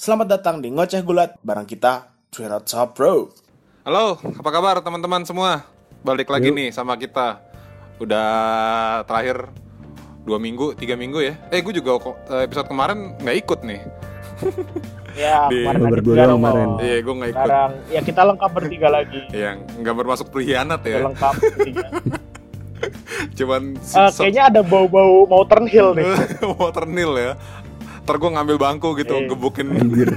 Selamat datang di Ngoceh Gulat bareng kita, Twirot Top Bro. Halo, apa kabar teman-teman semua? Balik lagi Yuk. nih sama kita. Udah terakhir dua minggu, tiga minggu ya. Eh, gue juga kok, eh, episode kemarin nggak ikut nih. Ya, Di- kemarin Berdua kemarin. Iya, gue nggak ikut. Sekarang ya kita lengkap bertiga lagi. Yang nggak bermasuk pengkhianat Udah ya. lengkap bertiga. Cuman Eh, kayaknya ada bau-bau mau turnhill nih. water nil ya. Ntar gue ngambil bangku gitu, Eh. gebukin. Anjir.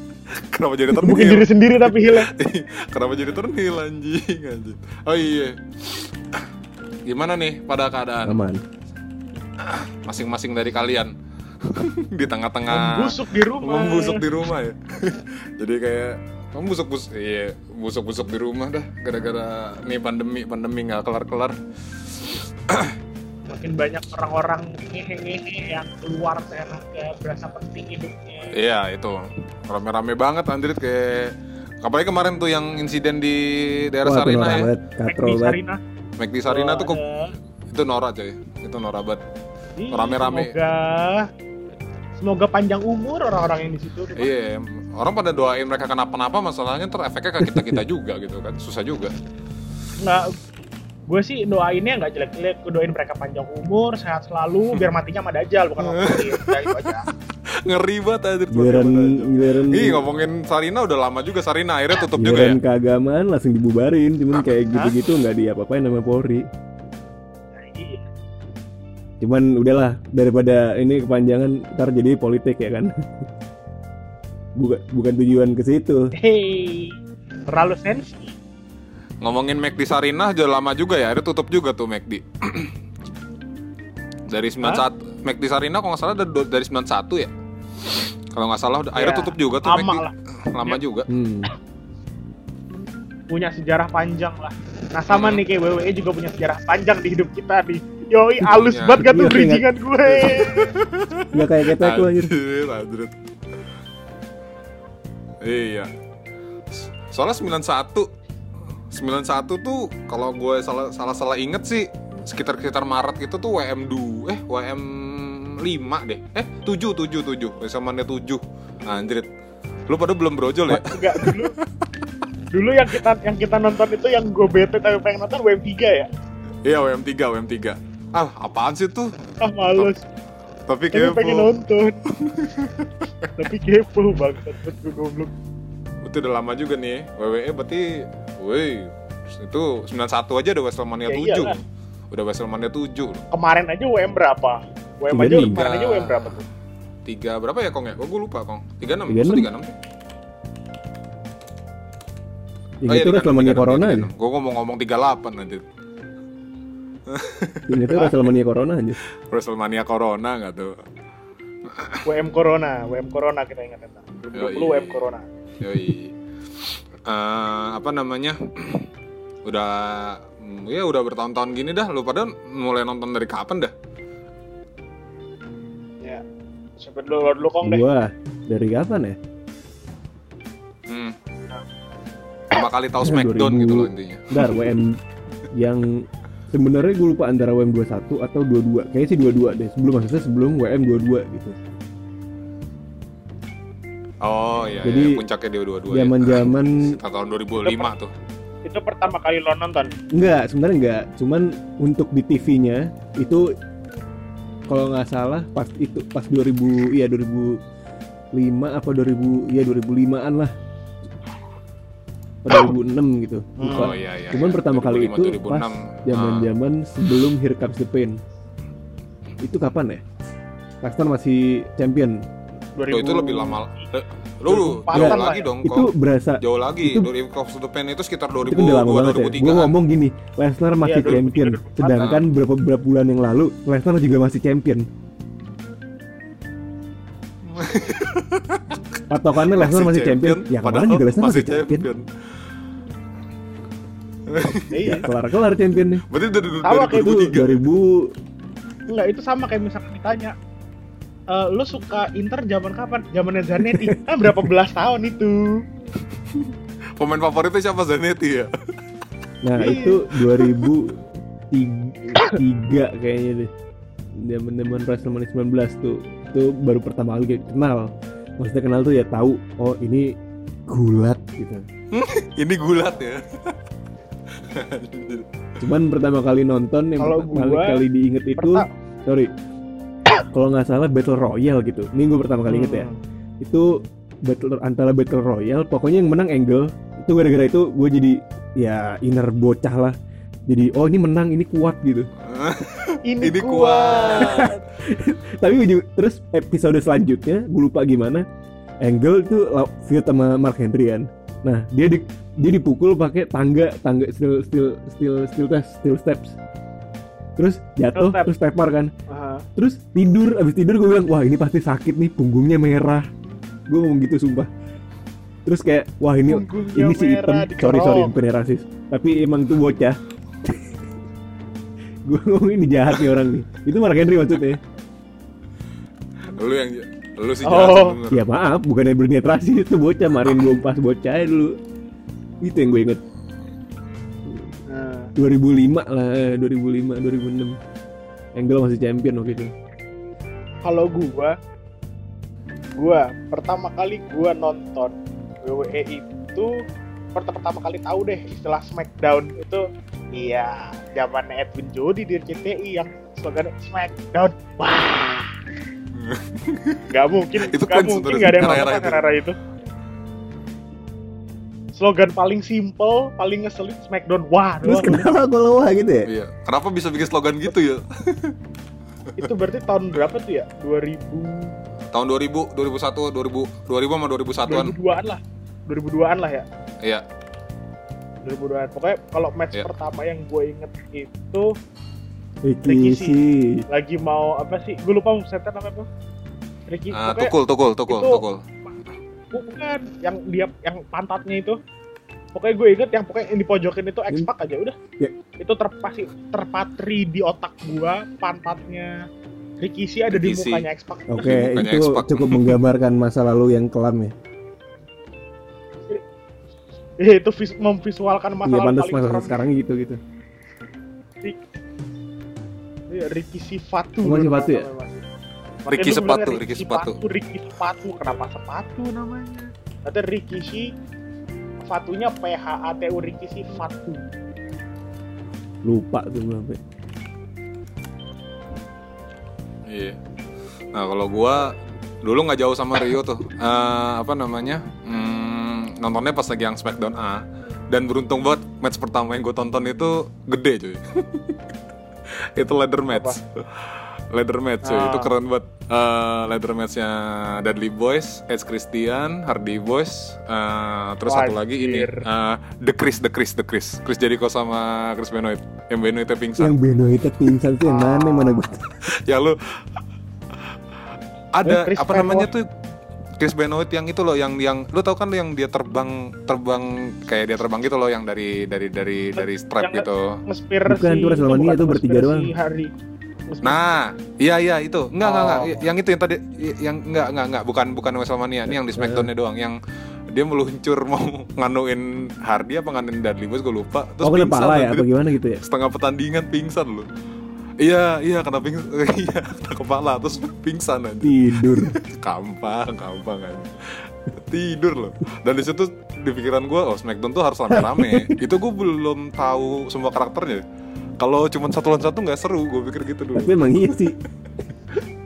Kenapa jadi Bukin turnil? diri sendiri tapi hilnya. Kenapa jadi turnil anjing anjing. Oh iya. Gimana nih pada keadaan Aman. masing-masing dari kalian? di tengah-tengah Membusuk di rumah. membusuk di rumah ya jadi kayak kamu busuk busuk iya busuk busuk di rumah dah gara-gara nih pandemi pandemi nggak kelar kelar Makin banyak orang-orang ngehe-ngehe yang keluar seenaknya berasa penting hidupnya. iya itu rame-rame banget Andrit kayak apalagi kemarin tuh yang insiden di daerah Wah, Sarina ya banget, Mac katrol di banget. Sarina. McD Sarina tuh kok ada. itu norak coy itu norak banget Rame-rame. Semoga semoga panjang umur orang-orang yang di situ. iya orang pada doain mereka kenapa-napa masalahnya ntar efeknya ke kita kita juga gitu kan susah juga Nggak, gue sih doainnya nggak jelek-jelek. Gue doain mereka panjang umur, sehat selalu, biar matinya sama Dajjal bukan orang lain. Ya, itu aja. ngeri banget Andrit Giliran giliran Ih ngomongin Sarina udah lama juga Sarina akhirnya tutup juga ya keagamaan langsung dibubarin, cuman kayak gitu-gitu nggak diapa-apain sama Polri. Nah, iya. Cuman udahlah daripada ini kepanjangan ntar jadi politik ya kan. bukan bukan tujuan ke situ. Hei, terlalu sensi. Ngomongin McD Sarina udah lama juga ya, akhirnya tutup juga tuh McD. dari 91 McD Sarina kalau nggak salah dari, dari 91 ya. Kalau nggak salah udah akhirnya Ya, tutup juga tuh lama McD. lah. Lama juga. Hmm. Punya sejarah panjang lah. Nah sama Hmm. nih kayak WWE juga punya sejarah panjang di hidup kita nih. Yoi, halus Punya. banget gak tuh Iya, bridgingan gue. Nggak kayak kita tuh anjir. Anjir, anjir. Iya. Soalnya 91 91 tuh kalau gue salah salah salah inget sih sekitar sekitar Maret gitu tuh WM 2 eh WM 5 deh. Eh 7 7 7. WrestleMania 7. Anjir. Lu pada belum brojol ya? Enggak dulu. Dulu yang kita yang kita nonton itu yang gue bete tapi pengen nonton WM3 ya. Iya WM 3 WM 3. Ah, apaan sih tuh? Ah males. Tapi Tapi pengen kepo. nonton. tapi kepo banget gue goblok. Itu udah lama juga nih. WWE berarti woi itu 91 aja udah WrestleMania Ya 7. iyalah. Udah WrestleMania 7. Kemarin aja WM berapa? WM aja 35. kemarin aja WM berapa tuh? Tiga berapa ya Kong ya? Oh gue lupa Kong 36 36. Masa 36 sih? Yang itu WrestleMania Corona aja. Gue ngomong-ngomong 38 nanti Yang itu WrestleMania Corona aja. WrestleMania Corona nggak tuh WM Corona, WM Corona kita ingat tentang. 2020 Yoi. WM Corona. Yoi Eh, Apa namanya Udah Ya udah bertahun-tahun gini dah Lu pada mulai nonton dari kapan dah? Ya. Sampai dulu dulu kong deh. Gua dari kapan ya? Hmm. Pertama kali tahu Smackdown 2000. gitu loh intinya Bentar, WM yang sebenarnya gue lupa antara WM 21 atau 22. Kayaknya sih 22 deh. Sebelum maksudnya sebelum WM 22 gitu. Oh iya, Jadi, iya. puncaknya dia dua-dua ya Zaman-zaman Sekitar tahun 2005 tuh Itu pertama kali lo nonton. enggak, sebenarnya enggak. Cuman untuk di TV-nya itu kalau nggak salah pas itu pas 2000 iya 2005 apa 2000 iya 2005-an lah. Pada 2006 gitu. Lupa. Oh iya iya Cuman iya. pertama kali 2005, itu 2006. pas Ah. zaman-zaman sebelum Here Comes the Pain. Itu kapan ya? Lesnar masih champion. 2000. Loh, itu lebih lama. Lu 2004-an jauh lagi ya. dong Itu kok. berasa Jauh lagi. itu- Dari to the Pen itu sekitar itu kan udah lama 2002 banget ya. 2003. Gue ngomong gini, Lesnar masih 2003, champion. 2004. Sedangkan beberapa beberapa bulan yang lalu Lesnar juga masih champion. Patokannya Lesnar masih champion. Ya kemarin padahal juga Lesnar masih champion. Iya. Kelar-kelar champion nih. Berarti dari Itu 2003. 2000 Enggak, itu sama kayak misalkan ditanya. Eh, lo suka Inter zaman kapan? Zamannya Zanetti. kan berapa belas tahun itu? Pemain favoritnya siapa Zanetti ya? Nah Iya. itu 2003 kayaknya deh Zaman zaman WrestleMania 19 tuh Itu baru pertama kali kayak kenal maksudnya kenal tuh ya tahu oh ini gulat gitu Ini gulat ya. cuman pertama kali nonton yang Kalau pertama gua kali diinget itu sorry kalau nggak salah battle royale gitu. Ini gue pertama kali inget ya. Hmm. itu battle antara battle royale pokoknya yang menang angle. Itu gara-gara itu gue jadi ya inner bocah lah. Jadi oh ini menang ini kuat gitu. Ini, Ini kuat. tapi ujung- terus episode selanjutnya gue lupa gimana angle itu feud sama Mark Henry kan. Nah dia di, dia dipukul pakai tangga tangga steel steel steel steel test steel steps terus jatuh terus tepar kan. Aha. terus tidur abis tidur gue bilang wah ini pasti sakit nih punggungnya merah. Gue ngomong gitu sumpah. Terus kayak wah ini Punggungnya ini si merah, sorry sorry bukan rasis tapi emang tuh bocah. Gue ngomong ini jahat nih orang nih. Itu Mark Henry maksudnya. Lu yang lu sih Oh. jahat bener. ya maaf bukannya berniat rasis itu bocah. Marin gue pas bocah aja dulu. Itu yang gue inget 2005 lah eh, 2005 2006 Angle masih champion waktu itu. Kalau gua gua pertama kali gua nonton WWE itu pertama pertama kali tahu deh istilah SmackDown itu. Iya zamannya Edwin Jody di RCTI yang slogan SmackDown. Wah. Nggak mungkin Itu nggak mungkin nggak ada yang nonton itu. era itu slogan paling simple paling ngeselin SmackDown wah terus doang. kenapa kalau wah gitu ya Iya. Kenapa bisa bikin slogan gitu ya? itu berarti tahun berapa tuh ya 2000 Tahun 2000, 2001, 2000, 2000 sama 2001-an. 2002-an lah 2002-an lah ya Iya. 2002-an pokoknya kalau match Iya. pertama yang gue inget itu Ricky Ricky sih lagi mau apa sih gue lupa center namanya apa Ricky Ah, pokoknya tukul, tukul, tukul, itu- tukul. Bukan yang dia yang pantatnya itu pokoknya gue inget yang pokoknya yang dipojokin itu X Pac aja udah Ya. itu terpasi terpatri di otak gua pantatnya Rikishi ada di Rikishi. mukanya X Pac Oke, Bukannya itu X-Pac. cukup menggambarkan masa lalu yang kelam ya. Eh, itu vis- memvisualkan Iya, masalah pantas paling masa sekarang gitu gitu. Iya, Rikishi Fatu dulu Fatu ya? namanya, Ricky Sepatu, Ricky Sepatu. Ricky Sepatu, kenapa sepatu namanya? Ada Rikishi Fatunya PHATU Rikishi Fatu. Lupa tuh gue sampai. Iya. Nah kalau gua dulu nggak jauh sama Rio tuh. Eh, apa namanya? Hmm, nontonnya pas lagi yang Smackdown A. Dan beruntung banget match pertama yang gue tonton itu gede cuy. itu ladder match. Ladder match cuy. Ah. Itu keren banget. Eh, ladder matchnya Dudley Boys, Edge Christian, Hardy Boys, eh, terus satu lagi ini Wajir. eh, The Chris, The Chris, The Chris, Chris Jericho sama Chris Benoit. Yang Benoitnya pingsan. Yang Benoit pingsan tuh yang mana yang mana gue. ya lu ada Chris apa Benoit. namanya tuh Chris Benoit yang itu loh yang yang lu tau kan yang dia terbang terbang kayak dia terbang gitu loh yang dari dari dari dari strap Yang- gitu. Bukan, si itu WrestleMania, itu bertiga doang. Si. Nah, iya iya itu. Enggak enggak enggak. Oh. Yang itu yang tadi yang enggak enggak enggak bukan bukan WrestleMania. Ini yang di Smackdown-nya doang. Yang dia meluncur mau nganuin Hardy apa nganuin Dudley Boys gue lupa. Terus Oh pingsan, pala ya apa gimana gitu ya? setengah pertandingan pingsan lu iya iya kena pingsan. Iya kena kepala terus pingsan aja. Tidur. gampang gampang kan tidur loh. Dan di situ di pikiran gue oh Smackdown tuh harus rame-rame. Itu gue belum tahu semua karakternya kalau cuma satu lawan satu nggak seru gue pikir gitu dulu Tapi emang iya sih.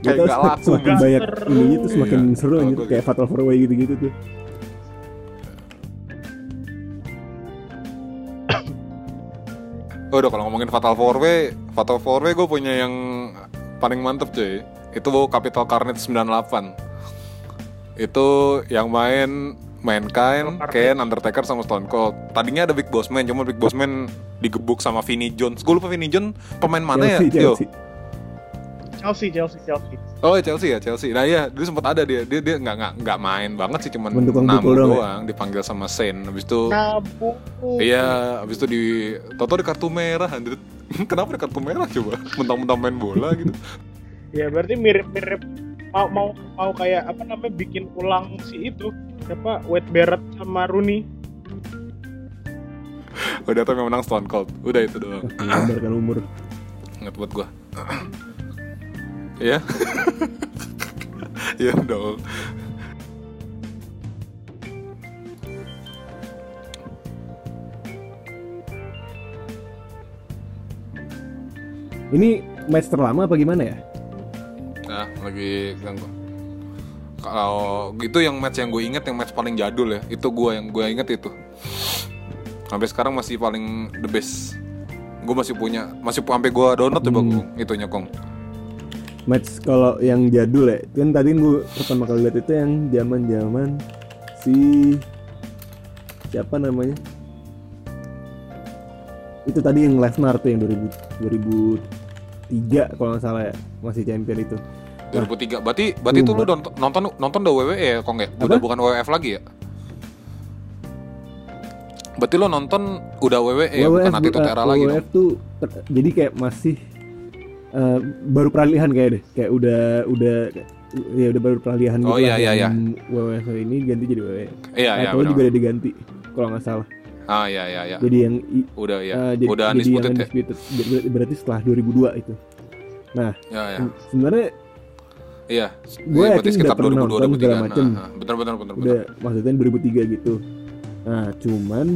Kayak Gak nggak laku. semakin banyak ininya tuh semakin Iya, seru gua kayak gitu. Fatal Four Way gitu-gitu tuh. oh udah kalau ngomongin Fatal Four Way Fatal Four Way gue punya yang paling mantep cuy itu Capital Carnage 98 itu yang main Mankind. Kane, Undertaker sama Stone Cold. Tadinya ada Big Boss Man, cuma Big Boss Man digebuk sama Vinnie Jones. Gue lupa Vinnie Jones pemain mana Chelsea, ya? Yo. Chelsea. Chelsea, Chelsea, Chelsea. Oh Chelsea ya Chelsea. Nah iya dulu sempat ada dia. Dia dia nggak nggak nggak main banget sih cuman pukul doang doang, ya? dipanggil sama Saint. Habis itu Nabung. iya habis itu di Toto di kartu merah. Kenapa di kartu merah coba? Mentang-mentang main bola gitu. Ya berarti mirip-mirip mau mau mau kayak apa namanya bikin ulang si itu siapa? Wade Barrett sama Rooney. Udah tau yang menang Stone Cold. Udah itu doang. Gambarkan umur. Nggak buat gua. Ya ya dong. Ini match terlama apa gimana ya? Nah, lagi ganggu. Kalau gitu yang match yang gue inget yang match paling jadul ya, itu gue yang gue inget itu. Sampai sekarang masih paling the best. Gue masih punya, masih sampai gue download coba Hmm. Kong, itunya kong. Match kalau yang jadul ya. Kan tadi gue pertama kali lihat itu yang zaman-zaman si siapa namanya? Itu tadi yang Lesnar tuh yang 2000 2003 kalau nggak salah ya, masih champion itu. 2003. Berarti berarti tuh lu nonton nonton nonton udah WWE ya, Kong ya? Udah bukan WWF lagi ya? Berarti lo nonton udah WWE ya, bukan Attitude eh, Era lagi WWF dong. tuh jadi kayak masih eh, baru peralihan kayak deh, kayak udah udah ya udah baru peralihan Oh, gitu iya, iya, yang WWF ini ganti jadi WWE. Iya, iya, Atau juga ada diganti kalau nggak salah. Ah, iya, iya, iya. Jadi yang Udah ya. eh, jadi, udah jadi yang undisputed ya. undisputed. Ber- berarti setelah 2002 itu. Ya, ya. Sebenarnya Iya. Gue Iya, yakin udah pernah nonton segala macem. Nah, bener bener bener bener. udah maksudnya 2003 gitu. Nah, cuman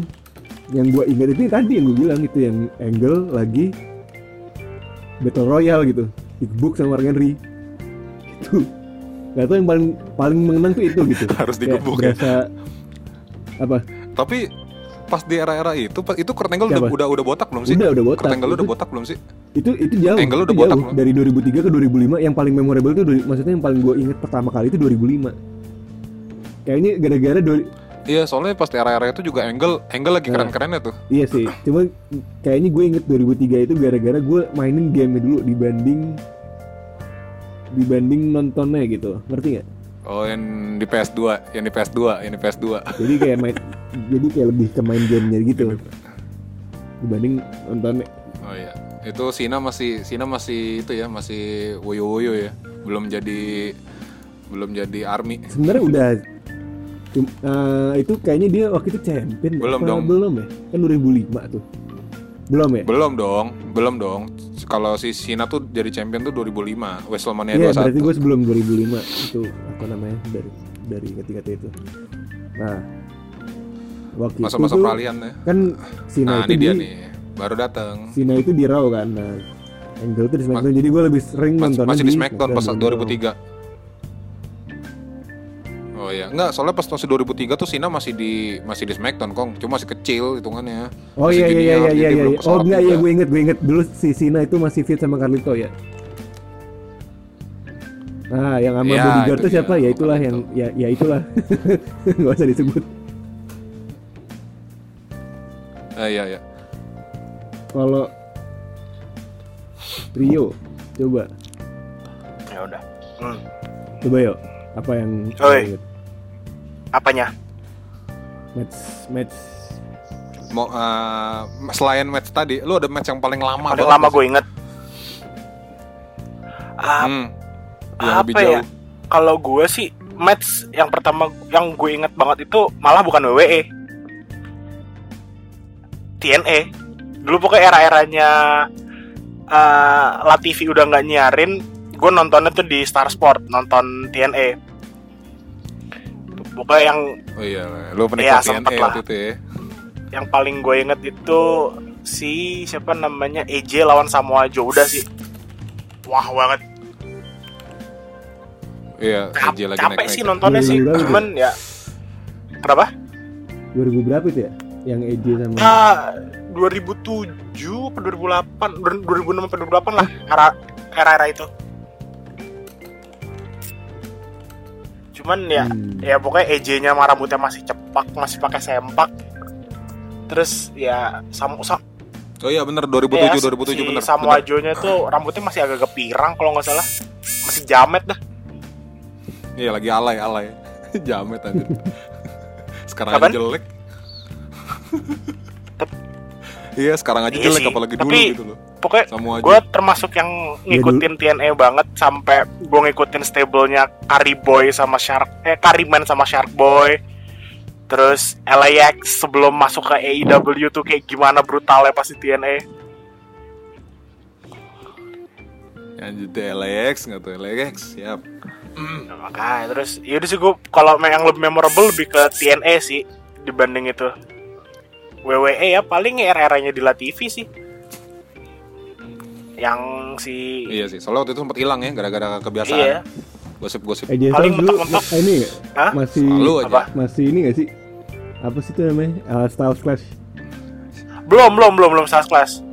yang gua ingat itu yang tadi yang gue bilang itu yang Angle lagi Battle Royale gitu. Digebuk sama Mark Henry. Itu. Gak tau yang paling paling mengenang tuh itu gitu. Harus digebuk ya. berasa apa? Tapi pas di era-era itu, pas- itu Kurt Angle udah, udah udah botak belum sih? Udah udah botak. Kurt Angle itu, udah botak belum sih? itu itu jauh. Angle itu udah botak jauh. loh. Dari 2003 ke 2005 yang paling memorable dari- maksudnya yang paling gue inget pertama kali itu 2005. Kayaknya gara-gara dua- Iya, soalnya pas di era-era itu juga Angle Angle lagi Nah. keren-kerennya tuh. Iya sih, cuma kayaknya gue inget 2003 itu gara-gara gue mainin game dulu dibanding dibanding nontonnya gitu, ngerti nggak? Oh, yang di PS2, yang di PS2, yang di PS2. Jadi kayak main, jadi kayak lebih ke main gamenya gitu dibanding nontonnya. Oh iya. Itu Sina masih Sina masih itu ya, masih woyo-woyo ya. Belum jadi belum jadi army. Sebenarnya udah, cum- eh, itu kayaknya dia waktu itu champion Belum dong. belum ya? Kan 2005 tuh, belum ya? Belum dong, belum dong. Kalau si Sina tuh jadi champion tuh 2005, WrestleMania Iya, 21. berarti gue sebelum 2005 itu apa namanya dari dari ketika itu. Nah, waktu Masa-masa itu peralihan ya. kan Sina Nah, itu ini dia di- nih. Baru datang. Sina itu di Raw kan nah Angle tuh di Smackdown jadi gue lebih sering Mas- nonton masih di Smackdown pas daripada 2003. Oh iya, enggak, soalnya pas masih 2003 tuh Sina masih di masih di Smackdown, Kong. Cuma masih kecil hitungannya. Oh Masih iya iya iya junior, iya jadi iya belum iya. Oh enggak iya gue inget gue inget dulu si Sina itu masih fit sama Carlito ya Nah yang sama Ya, bodyguard itu tuh siapa ya itulah yang ya ya itulah nggak usah disebut Eh, iya iya. kalau Rio coba Ya udah. Hmm. coba yuk apa yang Oi. Apanya? match match Mau eh, selain match tadi, lu ada match yang paling lama Paling lama gue inget. Ah, Hmm. Apa ya? Kalau gue sih match yang pertama yang gue inget banget itu malah bukan WWE. TNA. Dulu pokoknya era-eranya eh La TV udah nggak nyiarin, gue nontonnya tuh di Star Sport, nonton TNA. Pokoknya yang Oh iya, lu penikmat sempet TNA lah. waktu itu ya. yang paling gue inget itu si siapa namanya AJ lawan Samoa Joe udah sih. Wah banget. Iya, Cap- AJ lagi capek naik-naik. sih nontonnya sih. Berapa? Cuman ya kenapa? 2000 berapa itu ya yang EJ sama Ah, 2007 ke 2008, 2006 sampai 2008 lah era era-era itu. Cuman ya Hmm. ya pokoknya EJ-nya sama rambutnya masih cepak, masih pakai sempak. Terus ya Samu Sa, Oh iya bener ya, 2007 2007 si bener. Samoa bener. Joe-nya tuh rambutnya masih agak-agak pirang kalau nggak salah. Masih jamet dah. Iya lagi alay alay. Jamet anjir. Sekarang Kapan? aja jelek. Iya sekarang aja Iya jelek sih, apalagi dulu tapi- gitu loh. Pokoknya gue termasuk yang ngikutin TNA banget sampai gue ngikutin stable-nya Curry Boy sama Shark eh Curryman sama Shark Boy. Terus LAX sebelum masuk ke AEW tuh kayak gimana brutalnya pasti TNA Yang jadi LAX nggak tuh LAX siap. Nah, makanya terus yaudah sih gue kalau yang lebih memorable lebih ke TNA sih dibanding itu WWE ya paling era-eranya di La TV sih yang si Iya sih, soalnya waktu itu sempat hilang ya gara-gara kebiasaan. Iya. Gosip-gosip. AJ Paling mentok-mentok. eh, ini nggak? Hah? masih Selalu aja. Apa? masih ini gak sih? Apa sih itu namanya? Uh, Styles Clash. belum belum belum belum Stars Class.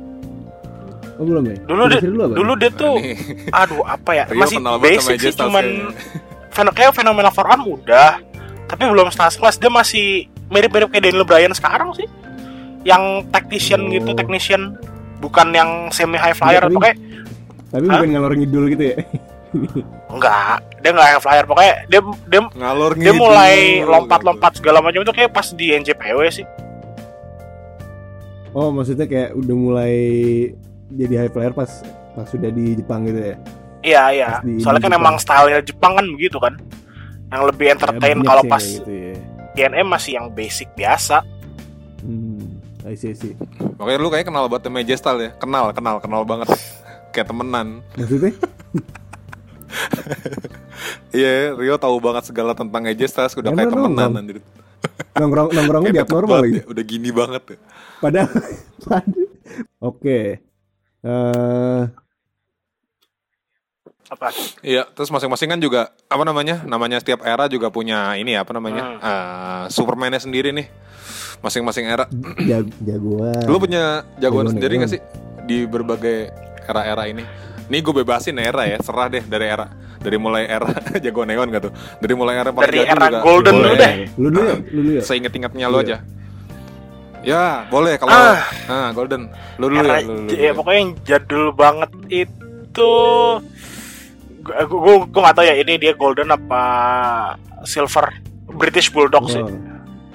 Oh belum ya? Dulu dia dulu apa? dulu dia tuh Nih, aduh apa ya? Rio Masih basic sih cuman kayak fenomena for One udah. Tapi belum Stars Class dia masih mirip-mirip kayak Daniel Bryan sekarang sih. Yang tactician Oh. gitu, technician bukan yang semi high flyer Tapi- pokoknya Tapi bukan ngalor ngidul gitu ya? enggak dia enggak high flyer pokoknya dia dia ngalor dia ngidul, mulai gitu. lompat-lompat segala macam itu kayak pas di NJPW sih Oh maksudnya kayak udah mulai jadi high flyer pas pas sudah di Jepang gitu ya? iya iya di soalnya kan Jepang. emang stylenya Jepang kan begitu kan yang lebih entertain Banyak kalau pas gitu ya. TNM masih yang basic biasa Hmm, I see, I see. Makanya lu kayak kenal banget sama AJ Styles ya. Kenal, kenal, kenal banget. kayak temenan. Maksudnya? Iya, Rio tahu banget segala tentang AJ Styles udah kayak temenan nongkrong? anjir. nongkrong nongkrongnya di abnormal banget lagi. ya, Udah gini banget ya. Padahal, Oke. Eh, apa Iya, terus masing-masing kan juga apa namanya? Namanya setiap era juga punya ini ya, apa namanya? Hmm. eh, Superman-nya sendiri nih. Masing-masing era. jag jagoan. Lu punya jagoan Jagoan sendiri jagoan. gak sih di berbagai era-era ini? Nih gue bebasin era ya, serah deh dari era. Dari mulai era jagoan neon gak tuh? Dari mulai era paling Dari era juga golden dulu deh. Lu dulu ya, lu dulu ya. Seinget-ingetnya lu Iya. aja. Ya, boleh kalau Ah. ah golden. Lu dulu Era ya, lu dulu. ya, pokoknya yang jadul banget itu gue gue gue nggak tahu ya ini dia golden apa silver British Bulldog sih Oh.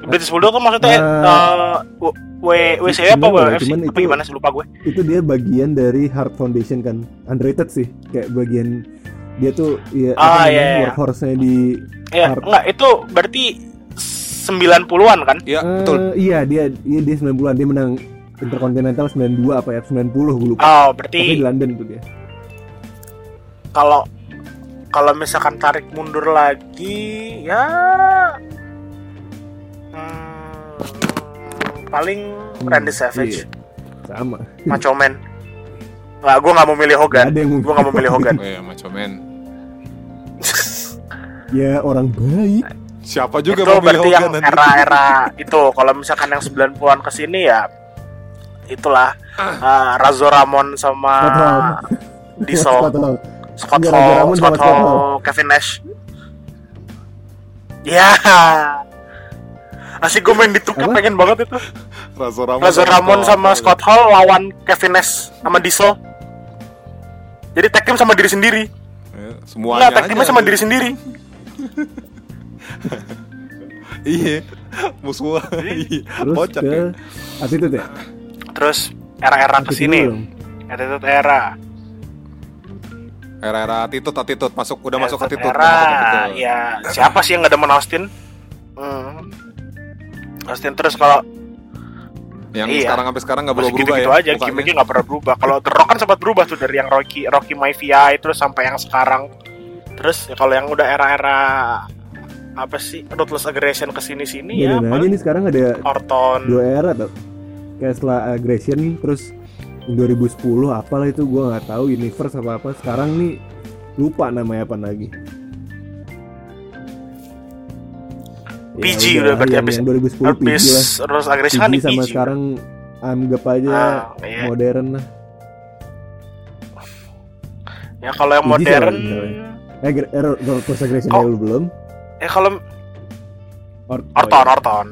British Bulldog tuh maksudnya Ah. eh, W WC apa WFC cuman apa itu- gimana sih lupa gue Itu dia bagian dari Heart Foundation kan. Underrated sih. Kayak bagian dia tuh ya Ah, iya, iya. workhorse-nya di ya Hard- enggak itu berarti 90-an kan Iya, Eh, betul. Iya, dia iya dia 90-an dia menang Intercontinental 92 apa ya 90 gue lupa. oh Tapi berarti di London tuh dia. kalau kalau misalkan tarik mundur lagi ya hmm, paling Randy Savage Iya. Sama. Macho Man Nggak, gue gak mau milih Hogan Nggak ada yang mau- Gue gak mau milih Hogan Oh iya, Macho Man. Ya orang baik. Siapa juga Itu mau berarti yang Hogan nanti? era-era itu Kalau misalkan yang 90an ke sini ya Itulah uh, Razor Ramon sama. Diesel Scott Hall. Scott Hall. Kevin Nash Ya Asik gue main di 2K Apa? pengen banget itu Razor Ramon, Razor Ramon sama Scott Hall lawan Kevin Nash sama Diesel jadi tag team sama diri sendiri Ya, semuanya. Enggak, tag teamnya aja. sama diri sendiri Iya. Musuh. Iya. Terus Kocak ke ya. Attitude ya? Terus era-era ke sini. Attitude era Era-era attitude, attitude masuk udah masuk Attitude era ya siapa sih yang gak demen Austin hmm. Austin terus kalau Yang Iya. sekarang sampai sekarang nggak berubah berubah gitu-gitu ya. aja gimmicknya nggak pernah berubah kalau The Rock kan sempat berubah tuh dari yang Rocky Rocky Maivia terus sampai yang sekarang terus ya kalau yang udah era-era apa sih ruthless aggression ke sini sini ya Bedain aja paling nih sekarang ada Orton dua era tuh. Kayak setelah aggression terus 2010 apalah itu gua nggak tahu universe apa apa. Sekarang nih lupa namanya apa lagi. PG udah berarti yang, habis- yang 2010 PG lah. ruthless aggression kan PG sama PG sekarang anggap aja Ah, iya. modern lah. ya kalau yang PG modern Eh, ger- eh, Ro- First Aggression Oh. dulu belum? ya kalau Or- Orton oh, Orton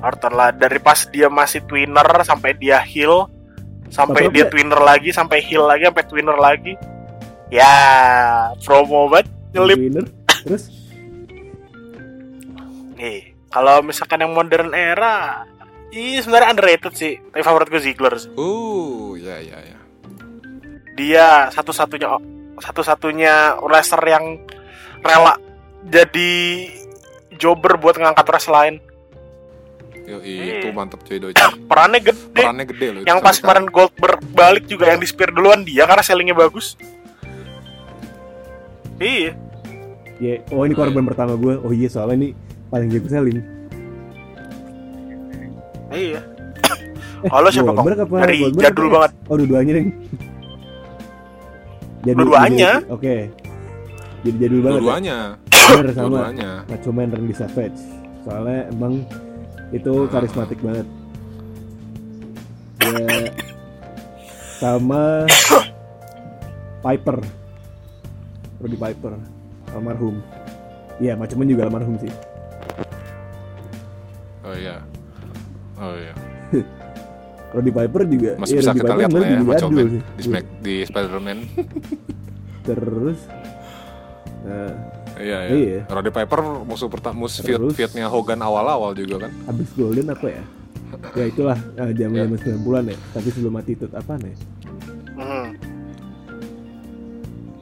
Orton lah dari pas dia masih twinner sampai dia heal sampai dia apa- twinner lagi sampai heal lagi sampai twinner lagi ya promo banget iya. nyelip Winner. Terus nih kalau misalkan yang modern era Ih sebenarnya underrated sih Tapi favorit gue Ziggler sih. Uh, ya ya ya. Dia satu-satunya Satu-satunya wrestler yang Rela Jadi Jobber buat ngangkat wrestler lain Yo, Iya. itu mantep cuy doi. Perannya gede Perannya gede loh. Yang pas kemarin Goldberg balik juga Yang di spear duluan dia Karena sellingnya bagus Iya ya oh ini korban pertama gue. Oh iya soalnya ini paling jago selling. Iya Kalau siapa kok? Dari Goldberg jadul apa? banget. Oh dua-duanya nih. Jadul- Dua-duanya? jadi- Oke. Jadi jadul banget. ya? Dua-duanya. Bener sama. Macho Man Randy Savage. Soalnya emang itu karismatik banget. Ya sama Piper. Roddy Piper almarhum. Iya, Man juga almarhum sih. Oh iya. Oh iya. Roddy Piper juga Masih iya, bisa Roddy kita Piper lihat lah ya Macho Man sih. di Smack di Spider-Man. Terus nah, Iya, Iya. iya. Roddy Piper musuh pertama musuh feudnya Hogan awal-awal juga kan. habis Golden apa ya? Ya itulah ah, zaman-zaman 90-an ya. Tapi sebelum Attitude apa nih? Hmm.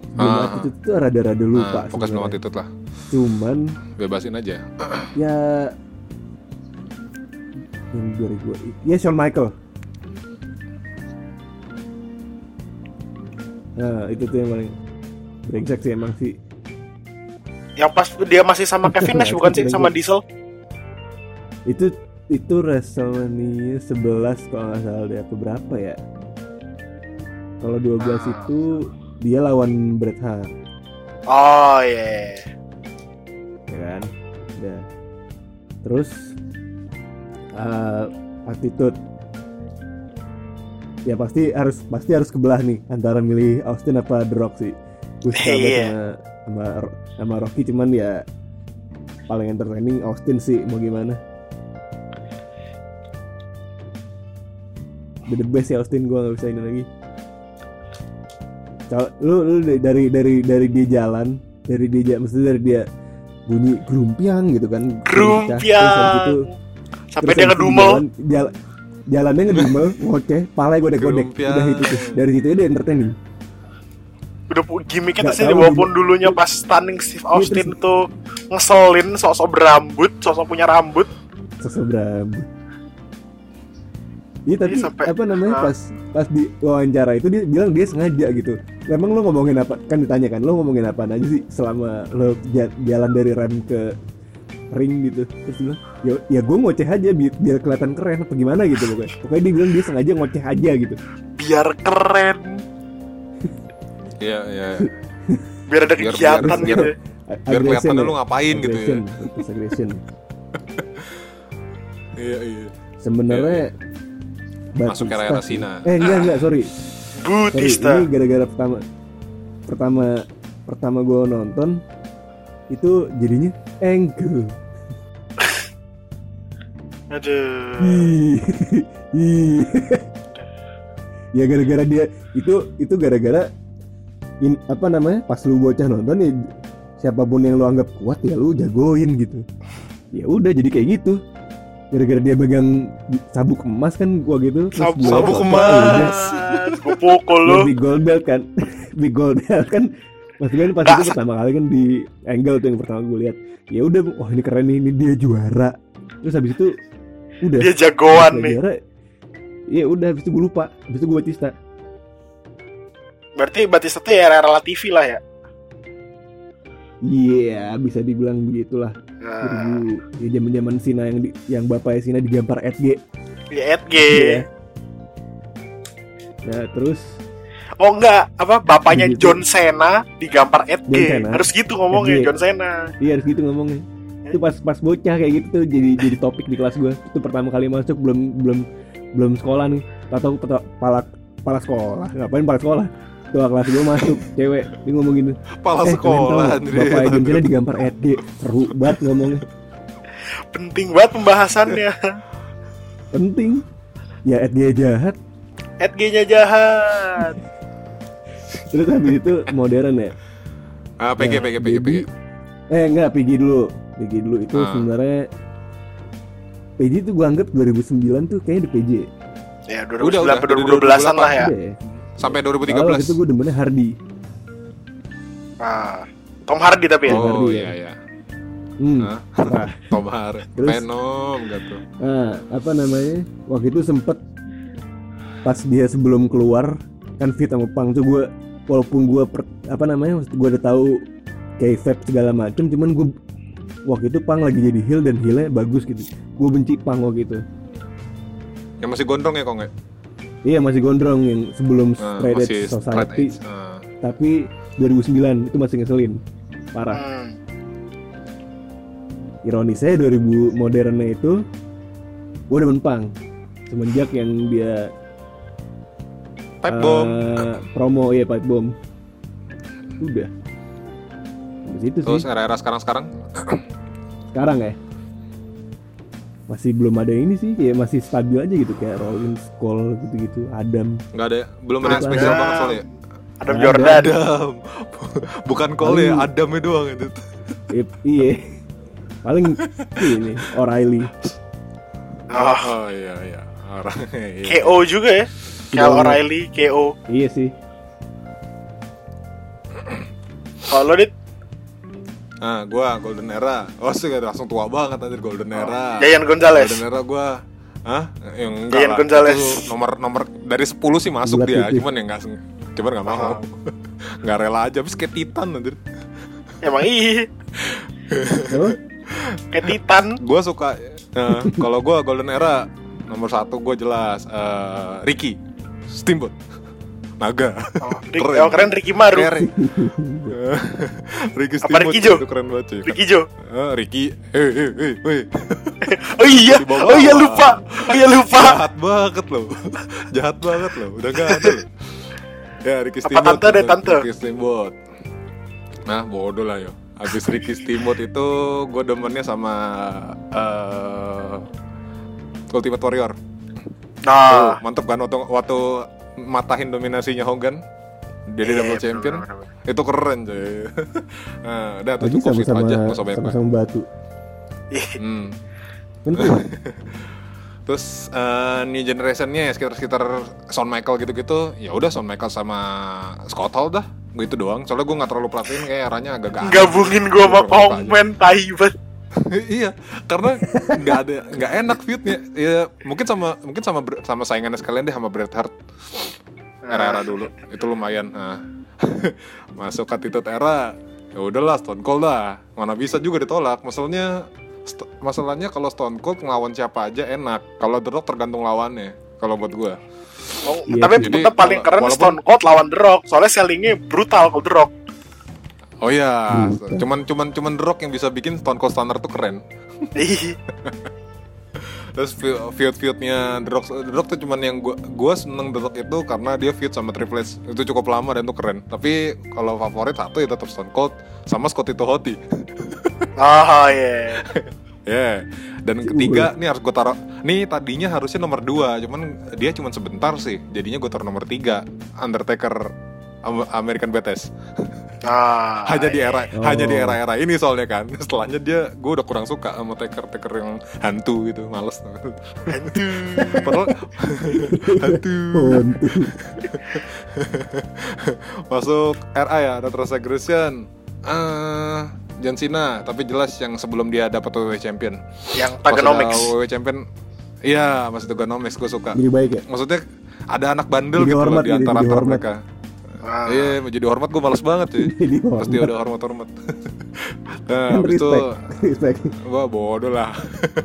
Sebelum Ah. Attitude tuh rada-rada lupa. Nah, fokus belum sebenarnya. attitude lah. Cuman Bebasin aja. ya yang 2000 ya Shawn Michael nah itu tuh yang paling brengsek sih emang sih. Yang pas dia masih sama Kevin Nash bukan sih? sama Diesel? itu itu WrestleMania 11 kalau nggak salah deh apa berapa ya? Kalau 12 Ah. itu dia lawan Bret Hart. Oh iya. ya kan? Udah. Terus uh, attitude. Ya pasti harus pasti harus kebelah nih antara milih Austin apa The Rock sih. Gue suka banget Iya. sama, sama sama Rocky cuman ya paling entertaining Austin sih mau gimana. The, the best ya Austin gue nggak bisa ini lagi. Kalau lu lu dari dari dari dia jalan dari dia maksudnya dari dia bunyi grumpiang gitu kan. Grumpiang. Terus habis itu- Sampai dia ngedumel. jalan, jala- jalannya ngedumel ngoceh pala gue godek Grumpiang. udah itu tuh dari situ dia entertaining Udah pu- gimmicknya tuh sih walaupun dulunya pas stunning Steve Austin terus- tuh ngeselin sosok berambut, sosok punya rambut. sesebrang Iya tapi Iya, sampai- apa namanya Hah? pas pas di wawancara itu dia bilang dia sengaja gitu. Emang lo ngomongin apa? Kan ditanya kan lo ngomongin apa aja sih selama lo ja- jalan dari rem ke ring gitu. Terus dia bilang ya, ya gue ngoceh aja biar, biar kelihatan keren apa gimana gitu pokoknya. Pokoknya dia bilang dia sengaja ngoceh aja gitu. Biar keren, Iya, iya. biar ada Biar- kegiatan biar- gitu. Biar aggression kelihatan ya. lu ngapain gitu ya. Aggression. Iya, iya. Sebenarnya Masuk Batista era-era sih. Cena. Eh enggak enggak sorry. Sorry, Butista. ini gara-gara pertama pertama pertama gue nonton itu jadinya angle. Aduh. Ya gara-gara dia itu itu gara-gara in, apa namanya pas lu bocah nonton ya siapa pun yang lu anggap kuat ya lu jagoin gitu. Ya udah jadi kayak gitu. Gara-gara dia pegang sabuk emas kan gua gitu. Sab- gua- sabuk emas. Gue pukul lu. Big Gold Belt kan Big Gold Belt kan Maksudnya pas Nggak, itu pertama kali kan di angle tuh yang pertama gue lihat. Ya udah wah ini keren nih ini dia juara. Terus habis itu udah. Dia jagoan nih. juara. Ya udah habis itu gue lupa. Habis itu gue Batista. Berarti Batista tuh ya era-era TV lah ya. iya bisa dibilang begitulah. Nah, 2000 ya zaman zaman Sina yang di, yang bapaknya Sina digampar Edge ya Edge. Iya. nah terus Oh enggak, apa bapaknya Gitu. John Cena digampar Edge. Harus gitu ngomongnya Edge. John Cena. Iya harus gitu ngomongnya. Itu pas pas bocah kayak gitu tuh jadi jadi topik di kelas gue. Itu pertama kali masuk belum belum belum sekolah nih. Atau pala pala sekolah. Ngapain pala sekolah? Tuh kelas gue masuk cewek dia ngomong gitu. Kepala eh, sekolah. Bapak John Cena digampar ED. Seru banget ngomongnya. Penting banget pembahasannya. Penting. Ya ED jahat. Edge-nya jahat. Terus habis itu modern ya. Ah, PG, Nah, PG, PG, PG. Eh enggak, PG dulu. PG dulu itu Ah. sebenarnya PG itu gua anggap 2009 tuh kayaknya di PG. Ya Udah, 2009 udah, sampai udah 2012-an lah ya. Ya. Sampai Kalau 2013. itu gue demennya Hardy. Ah, Tom Hardy tapi ya. Oh. Hardy iya ya. iya. Hmm. Hah? Nah, Tom Hardy. Terus? Venom gitu. nah, apa namanya? Waktu itu sempet pas dia sebelum keluar kan fit sama Pang tuh gue walaupun gue apa namanya gue udah tahu kayak vape segala macem cuman gue waktu itu Pang lagi jadi heel dan heelnya bagus gitu gue benci Pang waktu itu Yang masih gondrong ya kok nggak? Iya masih gondrong yang sebelum Nah, Straight Edge straight Society edge. Nah. tapi 2009 itu masih ngeselin parah Hmm. ironisnya 2000 modernnya itu gue demen pang semenjak yang dia Pipe bomb. eh, promo ya pipe bomb udah Di situ Terus sih era-era sekarang-sekarang sekarang ya masih belum ada ini sih kayak masih stabil aja gitu kayak Rolling Skull gitu-gitu Adam nggak ada, belum ada yang Ada. spesial banget soalnya. Adam Ada. Jordan. Adam, bukan Cole ya, Adamnya doang itu. Iya paling ini O'Reilly Oh, Oh iya iya, orang iya. KO juga ya. Cal. O'Reilly, KO. iya sih Kalau lo dit, Nah, gua Golden Era. Oh sih langsung tua banget anjir Golden Era. Jayan Gonzalez. Golden Era gua Hah? Yang enggak Ian lah. Gonzalez. Itu nomor nomor dari 10 sih masuk Bulat dia, putih. cuman ya enggak cuman enggak mau. Oh. Enggak rela aja, habis kayak Titan anjir. Emang iya, Apa? kayak Titan. Gua suka eh, kalau gua Golden Era nomor satu gua jelas eh, Ricky Steamboat Naga Oh, Rick, Keren. oh, keren Ricky Maru. Keren. Ricky Apa Steamboat Ricky Jo? itu keren banget cuy. Ricky Jo. Eh, Ricky, eh, eh, eh, eh. Oh iya, oh iya lupa, oh iya lupa. jahat banget loh jahat banget loh udah gak ada loh ya Ricky Apa Steamboat tante deh, tante? Ricky Steamboat nah bodoh lah yo Abis Ricky Steamboat itu gue demennya sama eh Ultimate Warrior Tuh, Nah, mantep kan waktu, waktu matahin dominasinya Hogan jadi Iya, double champion. bener-bener. itu keren cuy nah udah tuh lagi cukup sama-sama aja nggak usah banyak sama-sama batu. Hmm. Terus eh, new generationnya ya sekitar-sekitar Shawn Michael gitu-gitu. Ya udah Shawn Michael sama Scott Hall dah. Gue itu doang. Soalnya gue gak terlalu perhatiin kayak eranya agak gak gabungin gua sama Kongman tai banget. Iya Karena gak ada gak enak feudnya Ya mungkin sama mungkin sama sama saingannya sekalian deh sama Bret Hart. Era-era dulu Itu lumayan nah. Masuk Attitude Era ya udahlah Stone Cold dah Mana bisa juga ditolak. Masalahnya st- Masalahnya kalau Stone Cold ngelawan siapa aja enak. Kalau The Rock tergantung lawannya Kalau buat gue Oh, Iya tapi tetap paling Jadi, keren walaupun- Stone Cold lawan The Rock. Soalnya sellingnya brutal kalau The Rock. Oh iya, Hmm. cuman cuman cuman The Rock yang bisa bikin Stone Cold Stunner tuh keren. Terus feud feudnya The Rock, The Rock tuh cuman yang gua gua seneng The Rock itu karena dia feud sama Triple H itu cukup lama dan tuh keren. Tapi kalau favorit satu ya tetap Stone Cold sama Scotty Hotty. Oh iya. Ya. Dan ketiga nih harus gue taruh. Nih tadinya harusnya nomor 2 cuman dia cuman sebentar sih. Jadinya gue taruh nomor 3 Undertaker Am- American Badass. Ah, hanya di iya. era Oh. hanya di era-era ini soalnya kan. Setelahnya dia gue udah kurang suka sama taker taker yang hantu gitu males padahal hantu. Masuk RA ya ada Aggression ah John Cena tapi jelas yang sebelum dia dapat WWE Champion. Yang Thugonomics. WWE Champion. Iya masih Thugonomics gue suka. Jadi baik ya? Maksudnya ada anak bandel Jadi gitu loh di gitu, antara antara hormat. mereka Ah. iya menjadi hormat gue males banget cuy. Jadi Pas dia hormat. udah hormat-hormat. Nah, habis itu Wah bodoh lah.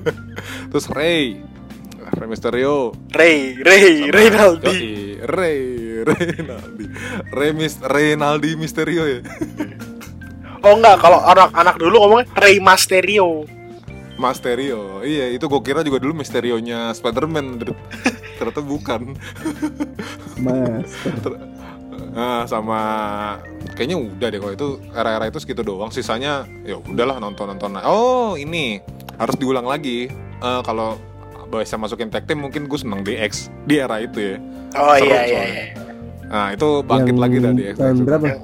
Terus Ray. Ray Mysterio. Ray, Ray, sama- Reynaldi. Yoi, Ray Reynaldi. Ray, Mis Reynaldi Mysterio ya. Oh enggak, kalau anak-anak dulu ngomongnya Ray Mysterio. Mysterio. Iya itu gue kira juga dulu Mysterionya Spiderman. Ternyata bukan. Mas Nah, sama kayaknya udah deh kalau itu era-era itu segitu doang sisanya ya udahlah nonton-nonton oh ini harus diulang lagi Eh, kalau bisa masukin tag team mungkin gue seneng DX di era itu ya Oh Seru iya iya. soalnya. iya. nah itu bangkit Yang lagi dah DX tahun berapa Yang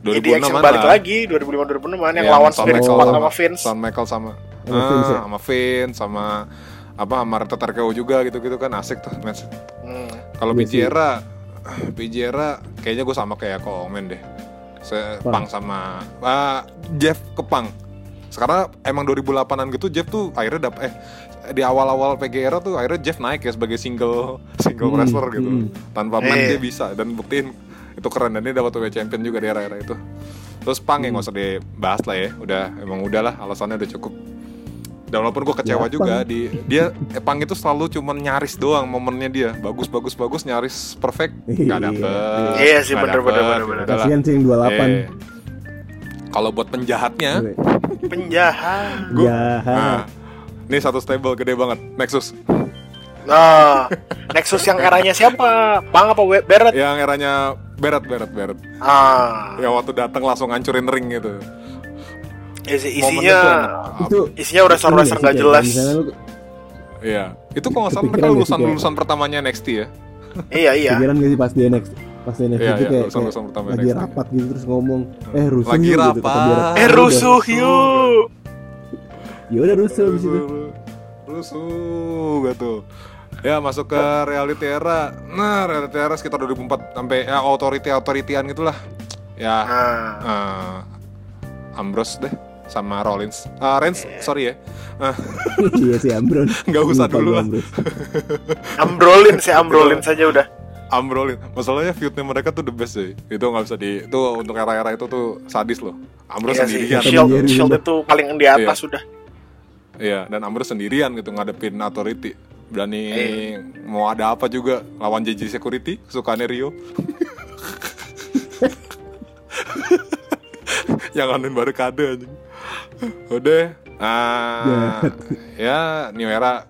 2006 DX yang mana? balik lagi 2005 2006 an yang Yang lawan Spirit Squad sama Vince. Shawn Michaels sama Sama ah, Vince ya? sama Vince sama apa sama Marta Tarkeo juga gitu-gitu kan asik tuh match Hmm. Kalau Iya PJ sih. era, PJ era kayaknya gue sama kayak Komen deh. Sepang sama ah, Jeff ke Pang. Sekarang emang 2008-an gitu Jeff tuh akhirnya dap eh di awal-awal PG era tuh akhirnya Jeff naik ya sebagai single single Hmm, wrestler gitu. hmm. Tanpa man Eh. dia bisa dan buktiin itu keren dan dia dapat WWE champion juga di era-era itu. Terus Pang Hmm. yang nggak usah dibahas lah ya, udah emang udah lah alasannya udah cukup. Dan walaupun gue kecewa Ya, juga Pang. di dia eh, Pang itu selalu cuman nyaris doang momennya dia. Bagus bagus bagus nyaris perfect nggak Iya, dapet. iya sih, bener, bener, bener, bener. Kasihan sih yang 28 Eh, Kalau buat penjahatnya, Gue. Penjahat. Gua- Ya, nah, ini satu stable gede banget, Nexus. Nah, Nexus yang eranya siapa? Bang apa Beret? Yang eranya Beret Beret Beret. Ah, Yang waktu datang langsung ngancurin ring gitu. Isi isinya itu isinya wrestler wrestler Ini nggak jelas. Iya, itu kok nggak salah mereka lulusan lulusan pertamanya NXT ya. Iya iya. pikiran gak sih pas dia next pas dia next Iya, itu iya, kayak, lulusan- kayak lulusan lagi NXT. rapat gitu terus ngomong eh rusuh Lagi yuk," gitu, rapat. dia. Eh rusuh yuk. ya udah rusuh abis itu Rusuh gitu. Ya masuk ke reality era. Nah, reality era sekitar 2004 sampai ya authority authorityan gitulah. Ya, Nah, eh, Ambrose deh sama Rollins. Ah, Reigns, sorry ya. Ah, iya sih Ambron Nggak usah Lupa dulu lah. Ambrolin sih ambrolin saja udah. Ambrolin. Masalahnya feudnya mereka tuh the best sih. Itu nggak bisa di itu untuk era-era itu tuh sadis loh. Ambrose Iya sih. sendirian. Shield. Shield, Sendiri Shield udah. itu paling di atas Iya. sudah. Iya, dan Ambrose sendirian gitu ngadepin authority. Berani Eh. mau ada apa juga lawan JJ Security, kesukaannya Rio. Yang anuin barikade anjing. Udah. Ah, ya new era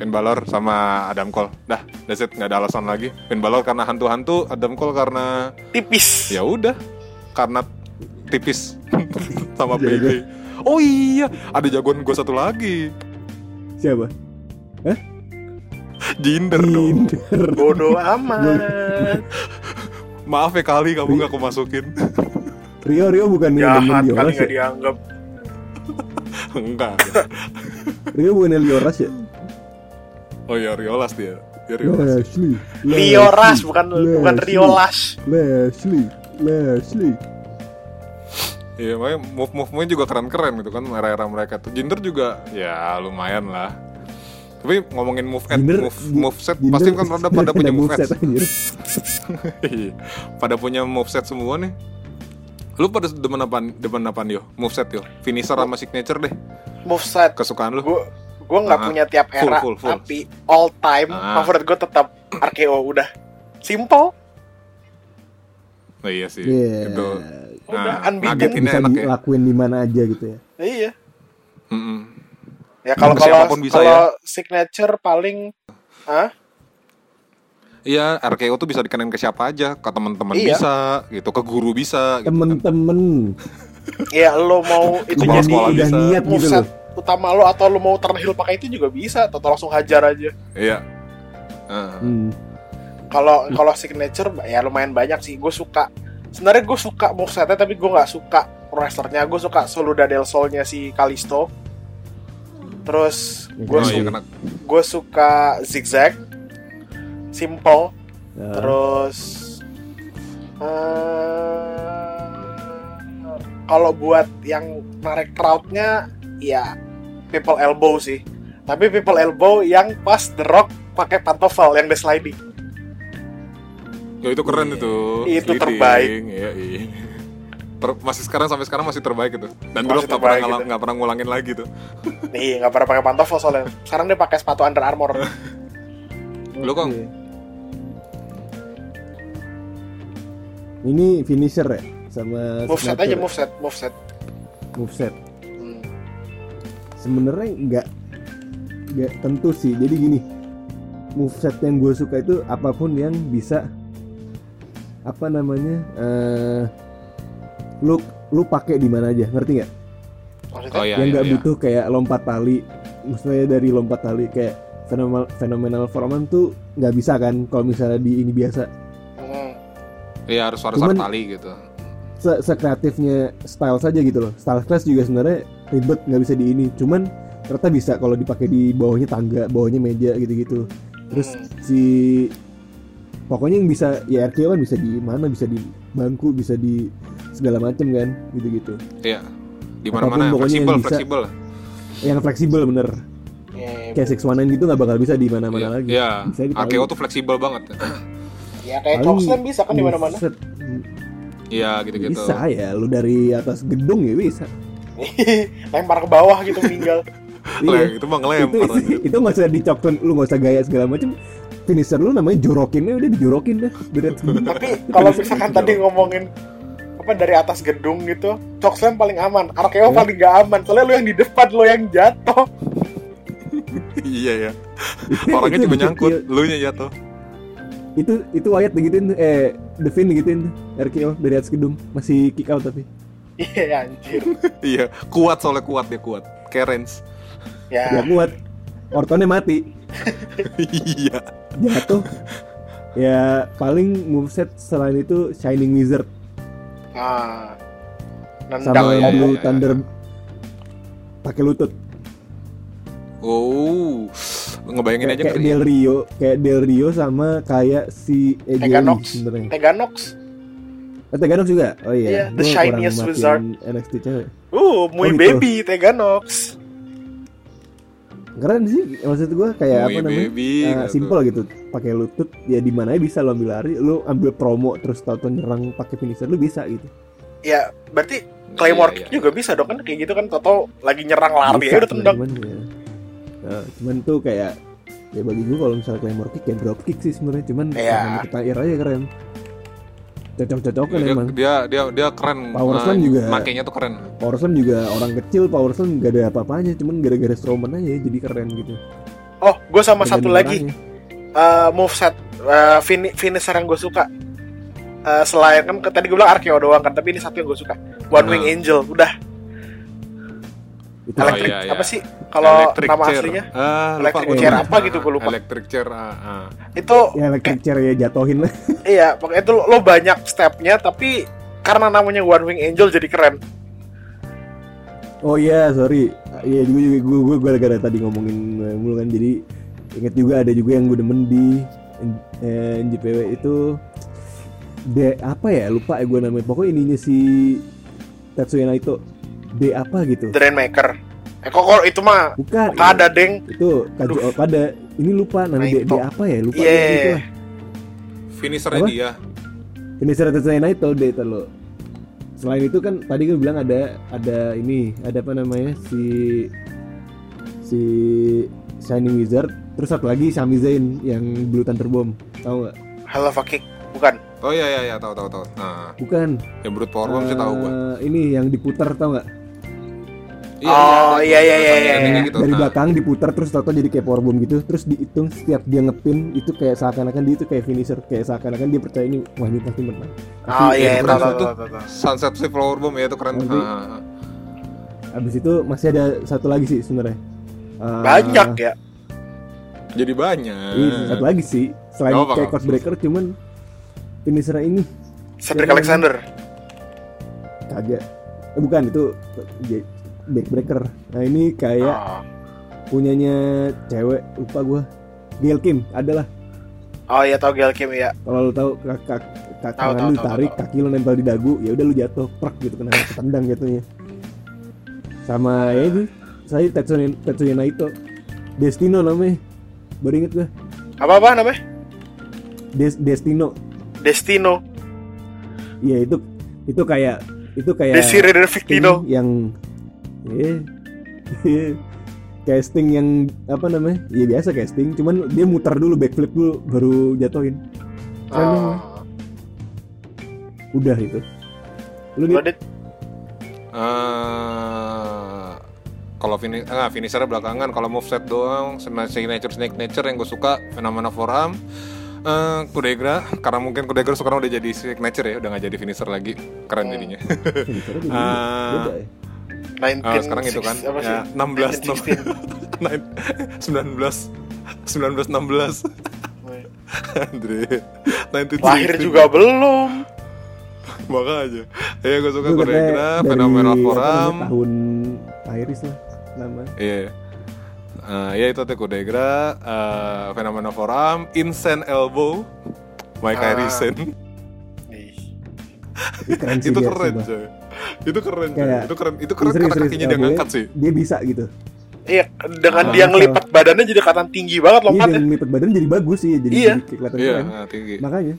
Finn Balor sama Adam Cole. Dah, that's it, nggak ada alasan lagi. Finn Balor karena hantu-hantu, Adam Cole karena Tipis. ya udah, karena tipis sama Jago. BB. Oh iya, ada jagoan gue satu lagi. siapa Jinder dong. Tinder Bodoh amat. Maaf ya kali kamu nggak aku masukin. Rio Rio bukan yang Jahat demen kali Lioras nggak ya dianggap. Enggak. Rio bukan Lioras ya Oh iya Riolas dia. Dia Riolas. Leslie Lioras bukan Leslie. bukan Riolas. Leslie Leslie Iya, makanya move move juga keren-keren gitu kan era-era mereka tuh. Jinder juga ya lumayan lah. Tapi ngomongin move at, Jinder- move move set Jinder- pasti kan pada pada Jinder punya move set. Iya. pada punya move set semua nih. Lu pada demen apa demen apa yo? Move set yo. Finisher sama signature deh. Moveset. Kesukaan lu. Gue gue nggak Ah, punya tiap full, era, full, full. tapi all time Ah. favorit gue tetap RKO udah. Simple. Oh, iya sih. Iya. Itu. Udah, Nah, unbeaten. ngagetinnya bisa enak ya. dilakuin di mana aja gitu ya Iya. Mm-mm. Ya kalau kalau kalau signature paling ah Iya, RKO tuh bisa dikenain ke siapa aja, ke teman-teman Iya. bisa, gitu, ke guru bisa, gitu kan. temen-temen ya lo mau itu jadi sekolah udah bisa. niat gitu loh utama lo atau lo mau turn heel pakai itu juga bisa atau langsung hajar aja. Iya. Heeh. hmm. Kalau kalau signature ya lumayan banyak sih. Gue suka. Sebenarnya gue suka movesetnya tapi gue nggak suka wrestlernya. Gue suka Soluda del Solnya si Kalisto. Terus gue Oh Gua iya su- gue suka zigzag, simple. Ya. Terus eh, kalau buat yang narik crowdnya ya people elbow sih. Tapi people elbow yang pas The Rock pakai pantofel yang the sliding. Ya itu keren itu. Itu Leading, terbaik. Iya, iya. Ter- masih sekarang sampai sekarang masih terbaik itu. Dan dulu nggak pernah nggak pernah ngulangin lagi tuh. Nih nggak pernah pakai pantofel soalnya. Sekarang dia pakai sepatu Under Armour. Lu kok Ini finisher ya sama Moveset aja ya? moveset, moveset. Moveset. Hmm. Sebenarnya nggak nggak tentu sih. Jadi gini, moveset yang gue suka itu apa pun yang bisa apa namanya eh lu lu pakai di mana aja, ngerti nggak? Oh iya yang iya. nggak iya. butuh kayak lompat tali, maksudnya dari lompat tali kayak fenomenal fenomenal foreman tuh nggak bisa kan kalau misalnya di ini biasa. Iya harus harus Cuman- tali gitu. se sekreatifnya style saja gitu loh. Style class juga sebenarnya ribet nggak bisa di ini. Cuman ternyata bisa kalau dipakai di bawahnya tangga, bawahnya meja gitu-gitu. Terus Hmm. si pokoknya yang bisa ya RKO kan bisa di mana, bisa di bangku, bisa di segala macem kan, gitu-gitu. Iya. Di mana-mana Apa pun pokoknya fleksibel yang bisa. fleksibel. Yang fleksibel bener. Ya, Kayak six one gitu nggak bakal bisa di Iya. mana-mana lagi. Iya. RKO tuh fleksibel banget. Ya kayak Paling chokeslam bisa kan di mana-mana. Iya gitu-gitu. Bisa ya, lu dari atas gedung ya bisa. Lempar ke bawah gitu meninggal. Iya. itu mah itu ngelempar itu, itu nggak usah dicokton lu nggak usah gaya segala macam finisher lu namanya jorokinnya udah dijorokin dah berat Tapi kalau misalkan tadi ngomongin apa dari atas gedung gitu, Chokeslam paling aman, Arkeo Hmm. paling gak aman. Soalnya lu yang di depan, lu yang jatuh. iya ya orangnya Itu juga nyangkut lu nya jatuh itu itu Wyatt digituin eh Devin digituin RKO dari atas gedung. Masih kick out tapi. Iya anjir. iya kuat soalnya kuat dia kuat. Reigns ya. Ya, kuat. Ortonnya mati. Iya. Jatuh. Ya paling moveset selain itu Shining Wizard. Ah. Nendang sama iya, Blue iya. Thunder. Pakai lutut. Oh ngebayangin kayak, aja kayak ngeri. Del Rio kayak Del Rio sama kayak si AJ Teganox. Teganox. Oh, Teganox juga oh iya Iya, the Gua shiniest wizard. NXT cewek Uh, muy Oh, gitu. baby Teganox. keren sih maksud gua kayak Muy apa namanya baby, Eh, gitu. simple gitu pakai lutut ya di mana bisa lo ambil lari lu ambil promo terus tau nyerang pakai finisher lu bisa gitu Ya, berarti Claymore Iya, kick iya. juga bisa dong kan kayak gitu kan Toto lagi nyerang lari Bisa, ya udah tendang. ya. Nah, cuman tuh kayak ya bagi gua kalau misalnya claymore kick ya drop kick sih sebenarnya cuman Iya. karena kita air aja keren cocok-cocokan dia, emang dia dia dia keren Power Nah, Slam juga. makainya tuh keren Power Slam juga orang kecil Power Slam gak ada apa-apanya cuman gara-gara Strowman aja jadi keren gitu Oh, gue sama satu Tergantung lagi uh, moveset uh, fini- finisher yang gue suka. Uh, selain kan tadi gue bilang Arkeo doang kan, tapi ini satu yang gue suka. One Wing Ah. Angel, udah. itu Oh, Electric iya, iya. apa sih kalau Electric nama chair. aslinya? ah, lupa Electric gua chair lupa. apa gitu, gua lupa. electric chair ah, ah. Itu ya electric chair ya jatohin lah iya, pokoknya itu lo, lo banyak stepnya tapi karena namanya One Wing Angel jadi keren. Oh iya, sorry. Iya juga juga gue gue gara-gara tadi ngomongin mulu kan jadi inget juga ada juga yang gue demen di eh, NJPW itu D apa ya lupa ya gue namanya pokoknya ininya si Tetsuya Naito D apa gitu The Eh kok, itu mah bukan ada deng. itu Kaju Aduh. pada ini lupa namanya D, D Naito. apa ya? Lupa. Gitu lah finishernya Apa? dia. Naito D itu lo. Selain itu kan tadi gue bilang ada ada ini ada apa namanya si si Shining Wizard. Terus satu lagi Sami Zayn yang Blue Thunder Bomb. Tahu nggak? Halo fucking bukan. oh iya iya iya. Tahu tahu tahu nah. Bukan. Yang brute power bomb sih tahu gua. Eh, ini yang diputar tau nggak Oh, iya, iya, iya, iya, iya. gitu. dari belakang diputar terus tau jadi kayak power bomb gitu terus dihitung setiap dia ngepin itu kayak seakan-akan dia itu kayak finisher kayak seakan-akan dia percaya ini wah ini pasti menang Oh iya, tahu tahu tahu tahu. sunset Sea flower bomb ya itu keren Nanti-. Abis itu masih ada satu lagi sih sebenarnya Eh, Banyak ya. jadi banyak Iya, satu lagi sih selain apa-apa, kayak gak apa-apa. Codebreaker cuman finisher ini Cedric Alexander. kagak eh, bukan itu j- backbreaker nah ini kayak Oh. punyanya cewek lupa gua Gail Kim adalah Oh iya tahu Gail Kim ya. kalau lu tahu kak kak kak Tahu, tangan lu tarik kaki lu nempel di dagu ya udah lu jatuh prak gitu kena ketendang jatuhnya sama ya itu saya Tetsuya Tetsuya Naito Destino namanya baru inget gua Apa apa namanya? Des, Destino Destino. Iya itu itu kayak itu kayak Desiree Victino. yang iya. Iya. casting yang apa namanya? Ya biasa casting cuman dia muter dulu backflip dulu baru jatuhin. Keren Oh. udah itu. Lu Dit? Dit, Eh, kalau finish ah, finishernya belakangan. Kalau moveset doang signature snake nature yang gue suka fenomena forearm. Eh Kudegra karena mungkin Kudegra sekarang udah jadi signature ya udah nggak jadi finisher lagi. Keren Hmm. jadinya. Ya 19 Ah, sekarang itu kan apa sih? ya, 16 1916. 19 19 16 Andre 19 Lahir juga belum. makanya ya gue suka Itu katanya Kudegra dari, fenomena apa forearm namanya, tahun Iris lah nama Iya. Eh, ya itu tuh Kudegra, eh, fenomena forearm, insane elbow, Mike Ah. Harrison. Itu keren sih itu dia, keren sumpah. coy. Itu keren. Kayak- Itu keren. Itu keren Serius, karena serius, kakinya dia boleh. ngangkat sih. dia bisa gitu Iya, dengan Ah, dia ngelipat badannya jadi kelihatan tinggi banget Iya, lompatnya. dan lipat badan jadi bagus sih jadi, Iya. jadi kelihatan Iya, keren nah, tinggi. makanya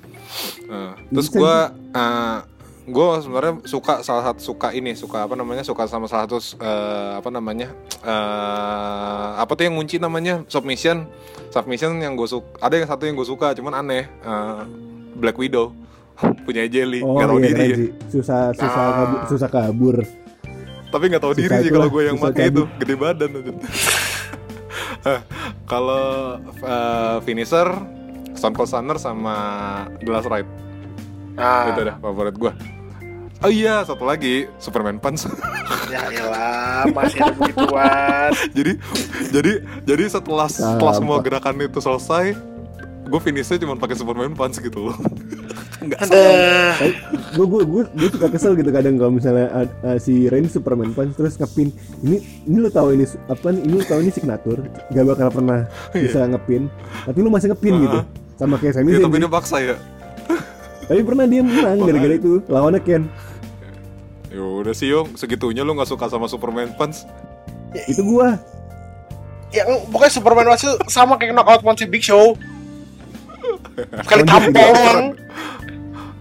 Eh, terus gua eh, gue sebenarnya suka salah satu suka ini suka apa namanya suka sama salah satu eh, apa namanya eh apa tuh yang ngunci namanya submission submission yang gue suka ada yang satu yang gue suka cuman aneh eh, Black Widow punya jelly Oh nggak tahu iya diri ya. Susah susah Ah. kabur, susah kabur. tapi nggak tahu Susah diri sih kalau gue yang pakai itu gede badan. Eh, kalau eh, finisher Stone Cold Stunner sama The Last Ride Nah, itu dah favorit gue oh iya satu lagi Superman Punch ya elah, masih ada begituan. jadi jadi jadi setelah setelah semua Sampah. gerakan itu selesai gue finishnya cuma pakai Superman Punch gitu loh nggak Ada. gue gue gue gue suka kesel gitu kadang kalau misalnya ad- uh, si Rain Superman punch terus ngepin. Ini ini lu tahu ini apa nih, ini lu tahu ini signature gak bakal pernah bisa ngepin. Tapi lu masih ngepin gitu. Ah. sama kayak Sami Iya, Zayn tapi dia paksa ya. Tapi pernah dia menang gara-gara itu lawannya Ken. Ya udah sih Yong. Segitunya lu nggak suka sama Superman Punch? Itu gua. Yang pokoknya Superman Punch sama kayak knockout punch Big Show. Sekali tampol doang,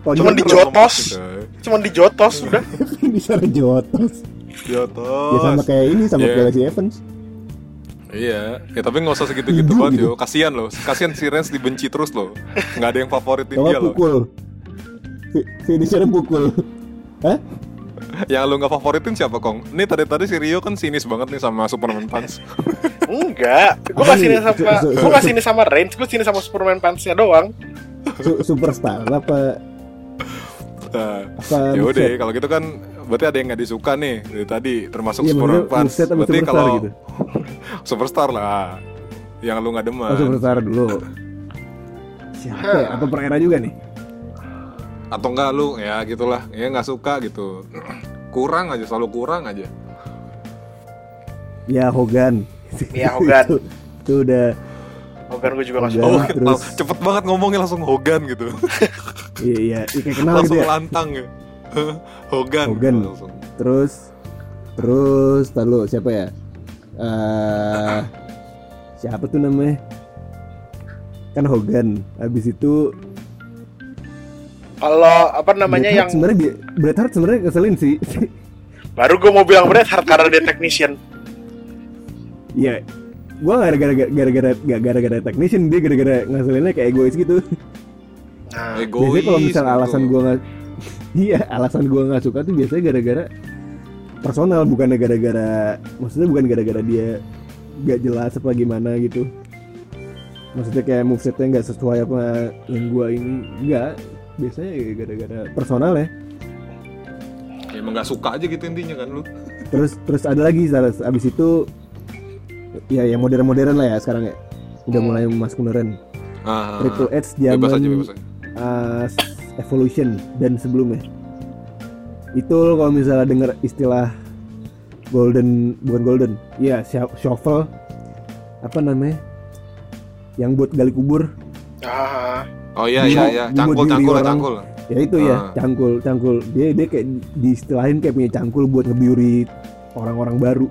Cuman terus dijotos. cuman dijotos udah. bisa jotos Jotos. ya sama kayak ini sama kayak Lacey Evans Iya, ya tapi nggak usah segitu-gitu banget gitu. yo. Kasian loh, kasian si Rens dibenci terus loh. Nggak ada yang favoritin kalau dia loh. pukul Fi- finisher pukul Hah? Yang lu nggak favoritin siapa kong? Nih tadi tadi si Rio kan sinis banget nih sama Superman Punch. Enggak, gue Apa kasih nih? sama gue kasih ini sama Range, gue sini sama Superman Punch-nya doang. Su- superstar apa Nah, ya udah kalau gitu kan berarti ada yang nggak disuka nih dari tadi termasuk Punch. moveset sama Berarti superstar kalau gitu. superstar lah, yang lu nggak demen. Oh superstar dulu Siapa ya? Atau per era juga nih? Atau enggak lu ya gitulah, ya nggak suka gitu. Kurang aja, selalu kurang aja. Ya Hogan Iya, Hogan. itu, itu udah Hogan gue juga suka. Oh, terus- cepet banget ngomongnya langsung Hogan gitu. Iya iya iya, kayak kenal langsung gitu ya lantang ya. Hogan. Hogan. langsung. Terus Terus Lalu siapa ya eh Siapa tuh namanya Kan Hogan Habis itu Kalau apa namanya Bret yang sebenarnya dia- Bret Hart sebenarnya ngeselin sih baru gue mau bilang Bret Hart karena dia technician. Iya Gua gak gara-gara gara-gara gara-gara technician dia gara-gara ngeselinnya kayak egois gitu. Nah, Egois. biasanya kalau misal gitu. alasan gua nggak iya alasan gua nggak suka tuh biasanya gara-gara personal bukan gara-gara maksudnya bukan gara-gara dia nggak jelas apa gimana gitu maksudnya kayak movesetnya nggak sesuai apa yang gua ini nggak biasanya ya gara-gara personal ya Ya, emang gak suka aja gitu intinya kan lu. terus terus ada lagi Saras. abis itu ya yang modern-modern lah ya sekarang ya udah mulai maskulinan Ah, Triple H bebas aja, zaman bebas aja. Uh, Evolution dan sebelumnya itu kalau misalnya denger istilah golden bukan golden iya shu- shuffle apa namanya yang buat gali kubur ah, Oh iya iya iya, cangkul cangkul orang. cangkul. ya itu ya Ah. cangkul cangkul dia dia kayak diistilahin kayak punya cangkul buat ngebiuri orang-orang baru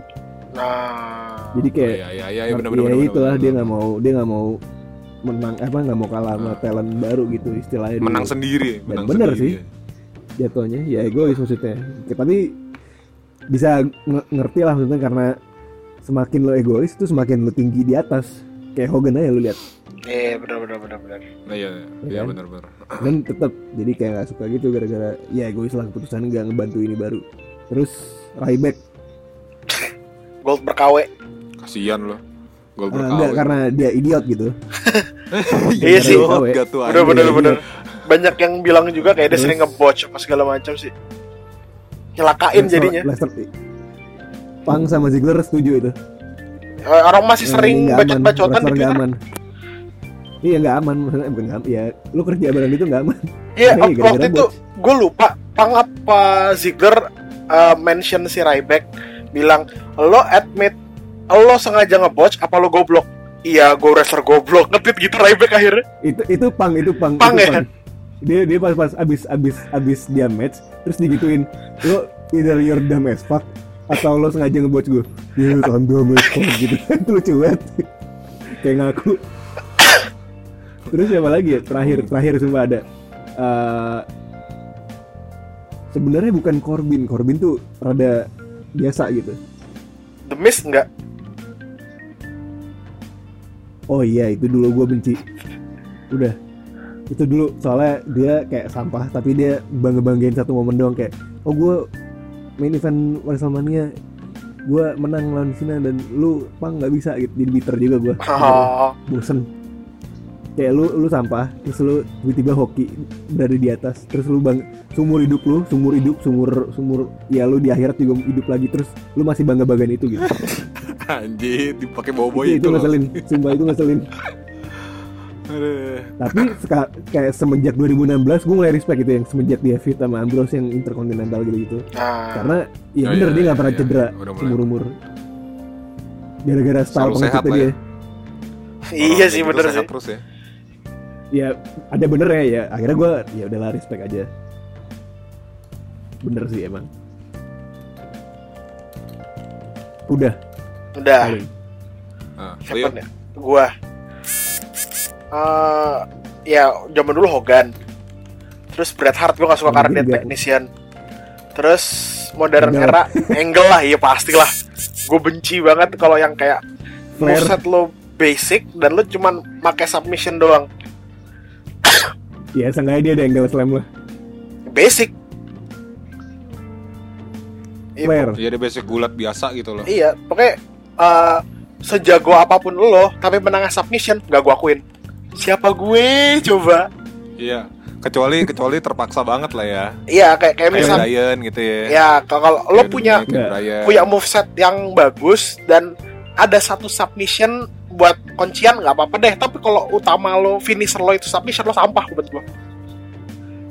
nah, jadi Oh, kayak iya iya iya ya, benar benar. benar, itulah benar, dia benar. nggak mau dia nggak mau menang apa nggak mau kalah sama Ah. talent baru gitu istilahnya menang dulu. sendiri, Dan menang bener sendiri. sih. jatuhnya ya egois maksudnya tapi bisa nge- ngerti lah maksudnya karena semakin lo egois tuh semakin lo tinggi di atas kayak Hogan aja lo lihat eh benar benar benar benar. Nah, iya iya kan? benar benar. dan tetap jadi kayak nggak suka gitu gara-gara ya egois lah keputusan nggak ngebantu ini baru terus Ryback Gold berkawe. Kasihan lo. Gol eh, berkawe. enggak karena dia idiot gitu Iya sih. Bener bener bener. Banyak yang bilang juga kayak dia Terus? sering ngebotch apa segala macam sih. Nyelakain jadinya. Lester Pang sama Ziggler setuju itu Eh, Orang masih Eh, sering bacot-bacotan di Twitter. aman iya nggak aman maksudnya bukan nggak aman ya lu kerja bareng itu nggak aman Iya, Iya, gara-gara waktu itu gue lupa Pang apa Ziggler uh, mention si Ryback bilang lo admit lo sengaja ngebotch apa lo goblok? Iya gue wrestler goblok. Ngetit gitu Ryback akhirnya. Itu itu pang itu pang Pang itu ya? dia dia pas pas abis abis abis dia match terus digituin lo either you're dumb as fuck atau lo sengaja ngebot gue ya I'm dumb as fuck gitu. Itu lucu banget. Kayak ngaku. Terus siapa lagi ya? Terakhir terakhir sumpah ada. Eh, sebenarnya bukan Corbin. Corbin tuh rada biasa gitu. The Mist enggak oh iya itu dulu gue benci. Udah. Itu dulu soalnya dia kayak sampah tapi dia bangga banggain satu momen doang kayak oh gue main event Wrestlemania gue menang lawan Cena dan lu pang nggak bisa gitu. Jadi bitter juga gue oh, bosen. Kayak lu lu sampah terus lu tiba-tiba hoki berada di atas terus lu bang sumur hidup lu sumur hidup sumur sumur ya lu di akhirat juga hidup lagi terus lu masih bangga banggain itu gitu Anjir, dipakai bobo itu, itu itu, ngeselin sumpah itu ngeselin. Tapi seka- kayak semenjak 2016 gue mulai respect gitu yang semenjak dia fit sama Ambrose yang interkontinental gitu gitu. Nah, karena ya Oh, bener iya, dia nggak iya, pernah iya. cedera seumur umur gara-gara style pengikutnya lah ya. dia iya sih bener sih. terus ya. ya ada benernya ya akhirnya gue ya udahlah respect aja. Bener sih emang. Udah udah. Nah, siapa nih? Gua. Eh, ya zaman dulu Hogan. Terus Bret Hart gua gak suka karena dia juga. technician terus modern Angle. era Angle lah ya pastilah. Gue benci banget kalau yang kayak moveset lo basic dan lo cuman pakai submission doang. Ya seenggaknya dia ada angle slam lah. Basic. Iya, Flair. Iya dia basic gulat biasa gitu loh. Iya, pokoknya eh, sejago apa pun lo, tapi menangnya submission, gak gue akuin. Siapa gue coba? Iya. Kecuali kecuali terpaksa banget lah ya. Iya, kayak kayak misal, Brian gitu ya. ya kalau lo punya Brian. punya moveset yang bagus dan ada satu submission buat kuncian nggak apa-apa deh. Tapi kalau utama lo finisher lo itu submission lo sampah buat gue.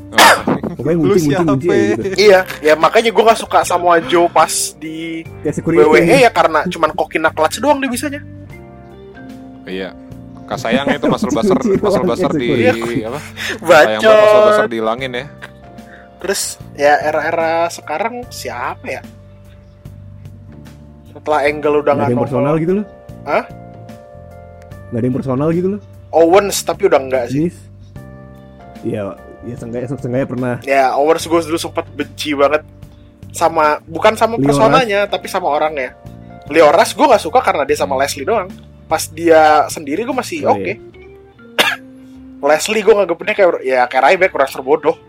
Oh. pokoknya nguncing nguncing siapa? gitu iya, ya makanya gue gak suka sama Joe pas di security WWE ya karena cuman kokina clutch doang dia bisanya. Iya. Kak sayang itu Cuci muscle doang, buster di Iya. apa? Sayang banget muscle buster Bacot. dihilangin ya. Terus ya era-era sekarang siapa ya? Setelah Angle udah nggak ada personal gitu loh Hah? nggak ada yang personal gitu loh Owens tapi udah enggak sih. Iya, ya seenggaknya seenggaknya pernah Ya Owens gue dulu sempat benci banget sama bukan sama Lioras. personanya tapi sama orangnya. Lioras gue nggak suka karena dia sama Leslie doang. Pas dia sendiri gue masih Oh, oke. Leslie gue nganggepnya kayak ya kayak Ryback wrestler bodoh.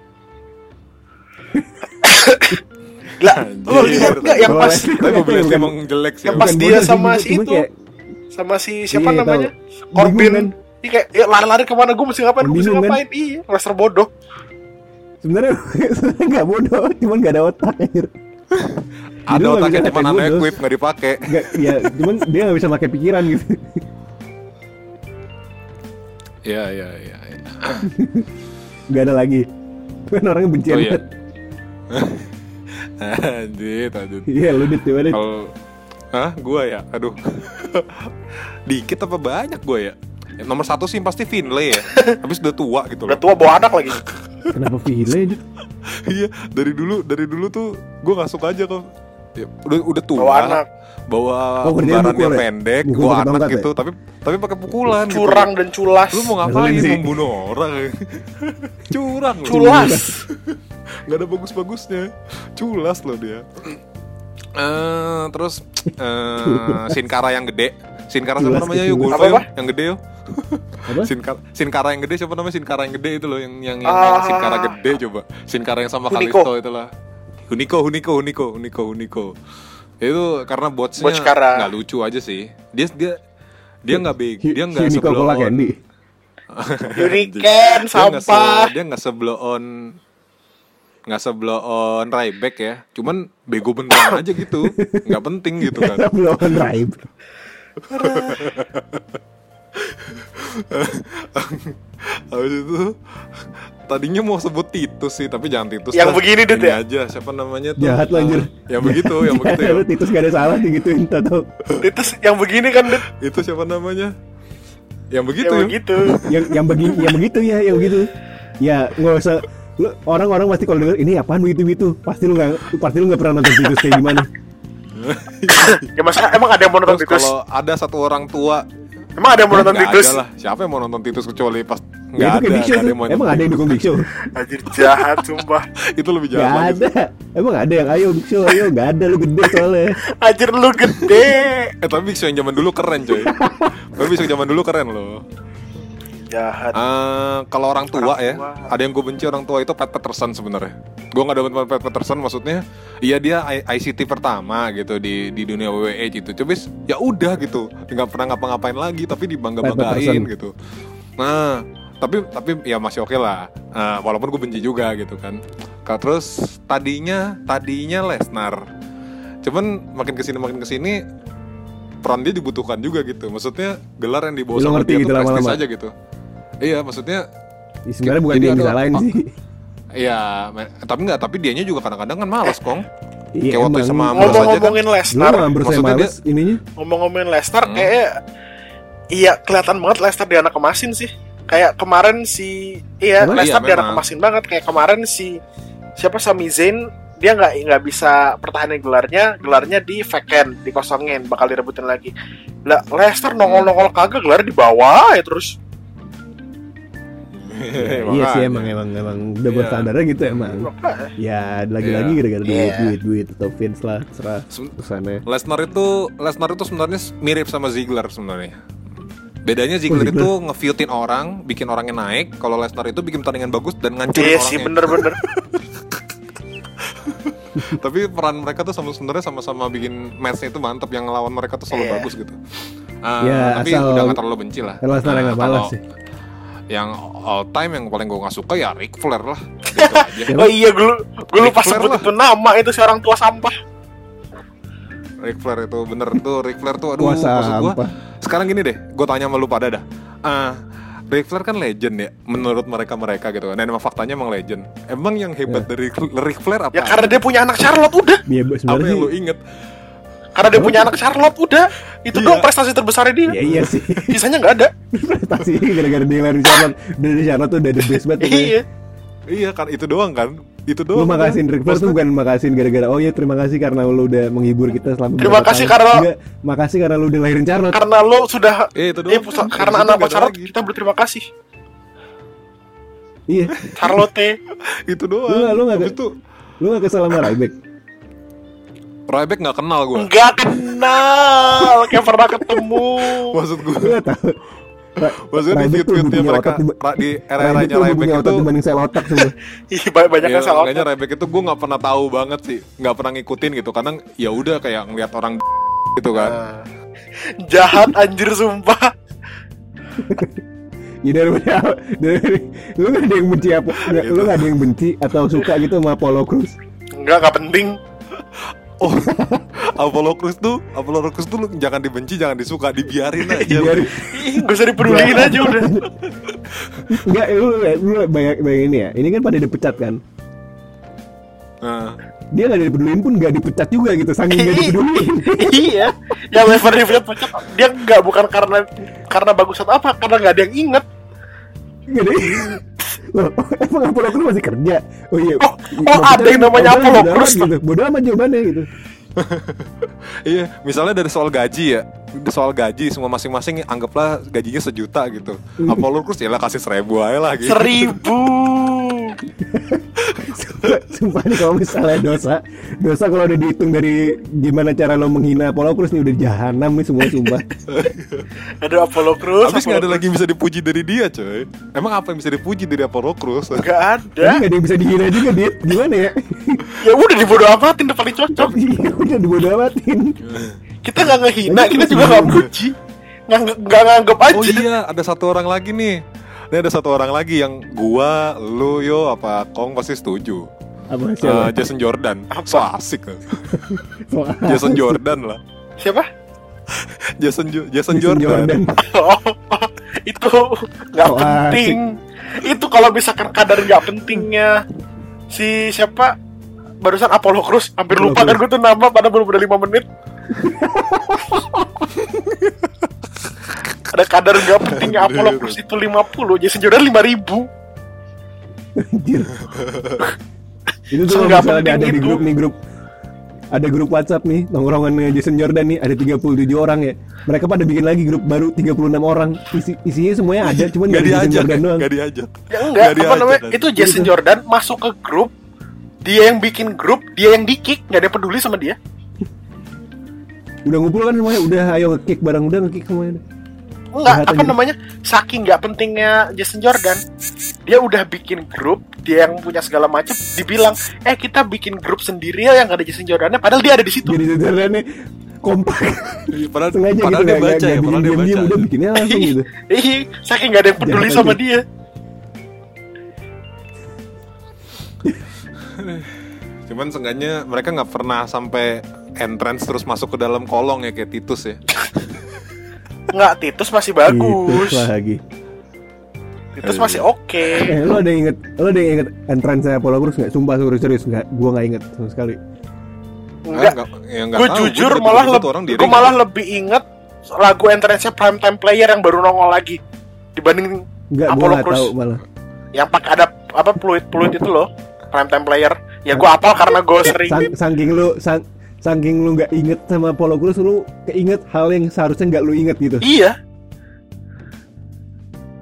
Lah, lu lihat nggak yang pas Leslie emang jelek sih. yang pas dia sama si itu. sama si siapa Iya, namanya? tahu. Corbin. Kan? Ini kayak ya, lari-lari ke mana gue mesti ngapain? Gue mesti kan? ngapain? Iya, wrestler bodoh. sebenarnya sebenarnya nggak bodoh cuman nggak ada otak anjir Ada otaknya bisa cuma ngatain nano bodoh. equip nggak dipakai. nggak ya cuman dia nggak bisa pakai pikiran gitu Iya iya iya. iya. nggak ada lagi kan orangnya benci Oh iya. banget Anjir, aduh. iya lu dit Kalau Hah? Gua ya? Aduh. Dikit apa banyak gua ya? Ya, Nomor satu sih pasti Finlay ya. Habis udah tua gitu Udah loh. tua bawa anak lagi. kenapa aja Iya, dari dulu dari dulu tuh gua nggak suka aja kok. Ya, udah udah tua. Bawa anak. Bawa Oh, kerjanya barannya mukul ya? pendek, gua pakai anak tongkat gitu, tapi tapi pakai pukulan gitu. Curang dan culas. Lu mau ngapain membunuh orang? Curang lu. Culas. nggak ada bagus-bagusnya culas loh dia Eh, terus eh Sin Cara yang gede Sin Cara siapa namanya yuk? gue Apa, apa? yang gede yuk. Apa? Sin Cara, Sin Cara yang gede siapa namanya? Sin Cara yang gede itu loh yang yang, yang, Ah. yang Sin Cara gede coba. Sin Cara yang sama Huniko. Kalisto itulah. Huniko Huniko Huniko Huniko Huniko. Itu karena botsnya Bot Cara. nggak lucu aja sih. Dia dia dia nggak big dia nggak sebelum Hurricane, dia nggak sampah. dia nggak sebelum on nggak sebelum on Ryback ya. Cuman bego beneran aja gitu. Nggak penting gitu kan. Belum drive habis itu tadinya mau sebut Titus sih tapi jangan Titus Yang dah. begini, Ini ya? aja siapa namanya tuh? Jahat lo, anjir. yang begitu yang begitu ya lu Titus gak ada salah digituin tau Itu yang begini kan, Dit. itu siapa namanya? Yang begitu. Yang ya begitu. yang yang begini yang begitu ya yang begitu. Ya nggak usah. Lu orang-orang pasti kalau denger ini apaan? Begitu begitu pasti lu nggak pasti lu nggak pernah nonton Titus kayak gimana Ya masa emang ada yang mau nonton terus Titus? kalau ada satu orang tua Emang ada yang mau Ya, nonton nggak Titus? ada lah siapa yang mau nonton Titus kecuali pas nggak itu ada, Big Show ada yang mau Emang ada yang dukung Big Show? Anjir jahat sumpah. itu lebih Gak jahat lagi. ada. Emang ada yang ayo Big Show, ayo gak ada lu gede soalnya. Anjir lu gede. Eh tapi Big Show yang zaman dulu keren coy. tapi Big Show zaman dulu keren loh. Jahat. Eh, kalau orang tua Orang ya, tua. ada yang gue benci orang tua itu Pat Peterson sebenarnya. Gue nggak dapat Pat Peterson maksudnya, iya dia ICT pertama gitu di di dunia WWE gitu. Coba ya udah gitu, nggak pernah ngapa-ngapain lagi, tapi dibangga banggain gitu. Nah, tapi tapi ya masih oke lah. Eh, walaupun gue benci juga gitu kan. Ka- Terus tadinya tadinya Lesnar, cuman makin ke sini makin ke sini peran dia dibutuhkan juga gitu. Maksudnya gelar yang dibawa Lu sama ngerti dia gitu tuh prestis aja gitu. Iya, maksudnya Ya, sebenarnya bukan Jadi dia yang disalahin oh. sih. Iya, me- tapi nggak, tapi dianya juga kadang-kadang kan males, Kong. Iya, Kayak waktu emang. sama Ambrose aja kan. Ngomong-ngomongin Ambrose yang Maksudnya males ininya. ngomong-ngomongin Hmm. kayak iya kelihatan banget Lesnar di anak kemasin sih. Kayak kemarin si iya Emang? Iya, di anak kemasin banget kayak kemarin si siapa Sami Zayn dia nggak nggak bisa pertahanin gelarnya gelarnya di vacant dikosongin bakal direbutin lagi lah Lesnar nongol-nongol kagak gelar di bawah ya terus iya sih emang emang emang double Iya. standarnya gitu emang. Ya lagi-lagi Iya. gara-gara duit Iya. duit duit atau Vince lah serah urusannya. Lesnar itu Lesnar itu sebenarnya mirip sama Ziggler sebenarnya. Bedanya Ziggler Ziggler. itu nge-feutin orang, bikin orangnya naik. Kalau Lesnar itu bikin pertandingan bagus dan ngancurin iya orangnya. sih bener-bener Tapi peran mereka tuh sama sebenarnya sama-sama bikin matchnya itu mantap yang lawan mereka tuh selalu Iya. bagus gitu. Ah, Ya, tapi asal- udah gak terlalu benci lah. Kan Lesnar yang Ah, nggak malas kalau sih. Yang all time yang paling gue gak suka ya Ric Flair lah. Gitu aja. oh iya gue gue lupa sebut lah. itu nama itu si orang tua sampah Ric Flair itu bener tuh Ric Flair tuh aduh Kuasa maksud gua apa? sekarang gini deh gue tanya sama lu pada dah Ah, Ric Flair kan legend ya menurut mereka mereka gitu kan dan emang faktanya emang legend emang yang hebat dari Ric Flair apa ya karena dia punya anak Charlotte udah Iya apa sebenarnya yang sih. lu inget karena dia punya anak Charlotte udah itu Iya. doang prestasi terbesarnya dia Iya iya sih. sisanya nggak ada Prestasi gara-gara dia lari Charlotte. Dari Charlotte tuh udah the best banget. iya iya kan itu doang kan itu doang Lu kan? Ric Flair tuh Maksudnya- bukan makasihin gara-gara oh ya terima kasih karena lu udah menghibur kita selama Terima kasih tahun." karena- Enggak, makasih karena lu udah lahirin Charlotte. karena lo sudah Eh, itu doang. eh, karena anak Charlotte lagi. kita berterima kasih Iya. Charlotte itu doang Lu lu Habis itu Lu gak kesel sama Ryback? Ryback nggak kenal gue nggak kenal kayak pernah ketemu maksud gue gak tau. Ra- maksudnya di Ryback tuh tweet-tweetnya mereka otak di Ryback era-eranya Ryback otak itu dibanding sel otak semua. Ih, banyak banyak Iya, yang salah makanya Rebek itu gue nggak pernah tahu banget sih, nggak pernah ngikutin gitu. Kadang ya udah kayak ngeliat orang gitu kan. Nah. jahat anjir sumpah Ya daripada dari, lu gak ada yang benci apa? Nggak, Lu gak ada yang benci atau suka gitu sama Apollo Cruz? nggak nggak penting Oh, Apollo Crews tuh, Apollo Crews tuh lu jangan dibenci, jangan disuka, dibiarin aja. Biar Ih, gak usah dipeduliin aja udah Enggak, lu, lu bayang, bayangin ya. Ini kan pada dipecat kan. Nah, Dia gak dipeduliin pun gak dipecat juga gitu. Saking gak dipeduliin. iya yang level review pecat dia nggak bukan karena karena bagus atau apa karena nggak ada yang inget Gak ada. Loh, emang Apollo Cruz masih kerja? Oh iya. Oh, oh, ada yang namanya Apollo Cruz, gitu. Bodoh amat jawabannya gitu. iya, misalnya dari soal gaji ya, soal gaji semua masing-masing anggaplah gajinya sejuta gitu. Apollo Crews ya lah kasih seribu aja lah gitu. seribu Sumpah nih kalau misalnya dosa Dosa kalau udah dihitung dari Gimana cara lo menghina Apollo Cruz nih Udah jahanam nih semua sumpah ada Apollo Cruz Habis nggak ada lagi yang bisa dipuji dari dia, coy. Emang apa yang bisa dipuji dari Apollo? Cruz. nggak ada Tapi gak ada yang bisa dihina juga Dit Gimana ya ya udah dibodo amatin udah paling cocok Iya, Udah dibodoh amatin kita nggak ngehina kita juga nggak muji nggak nggak nganggep aja Oh iya, ada satu orang lagi nih. Ini ada satu orang lagi yang gua, lu, yo, apa Kong pasti setuju. Apa Eh, siapa Jason Jordan. So asik. kan. Soal- Jason Jordan lah. siapa Jason Jo- Jason, Jason Jordan. oh, itu nggak Oh, penting itu kalau misalkan kadar nggak pentingnya si siapa barusan Apollo Cruz hampir Apollo lupa kan gue tuh nama pada belum udah lima menit ada kadar nggak pentingnya Apollo Cruz itu 50 Jason Jordan 5000 Anjir. Itu tuh Nggak misalnya penting ada di itu. grup nih grup. Ada grup WhatsApp nih nongkrongannya Jason Jordan nih ada 37 orang ya. Mereka pada bikin lagi grup baru 36 orang. Isi, isinya semuanya ada cuman Gak nggak ada Jason diajak, Jordan doang. gak diajak. Ya enggak, Nggak apa diajak namanya? Itu Jason Jordan masuk ke grup, dia yang bikin grup, dia yang di-kick, nggak ada yang peduli sama dia. udah ngumpul kan semuanya? Udah ayo nge-kick bareng udah nge-kick semuanya Enggak, Jahat apa aja. namanya? Saking nggak pentingnya Jason Jordan, dia udah bikin grup, dia yang punya segala macam, dibilang, eh kita bikin grup sendiri ya yang nggak ada Jason Jordannya, padahal dia ada di situ. jadi Jason Jordan nih kompak Iya, Padahal, sengaja padahal gitu dia nggak- baca ya, padahal dia baca. udah bikinnya langsung gitu Ih, saking nggak ada yang peduli Jahat sama aja. dia. Cuman seenggaknya mereka nggak pernah sampai entrance terus masuk ke dalam kolong ya kayak Titus ya. Nggak, Titus masih bagus. lagi. Titus masih oke. eh lu ada yang inget lu ada yang inget entrance saya Apollo Crews nggak? Sumpah serius serius nggak gua nggak inget sama sekali. Enggak, Ah, ya gue jujur juga malah lebih orang gue malah lebih inget lagu entrance-nya Primetime Player yang baru nongol lagi dibanding nggak gua Apollo nggak Crews. tahu malah. Yang pakai ada apa fluid-fluid itu loh Primetime Player. Ya gue apal karena gue sering. Sang- saking lu sang, saking lu nggak inget sama Apollo Crews lu keinget hal yang seharusnya nggak lu inget gitu? Iya.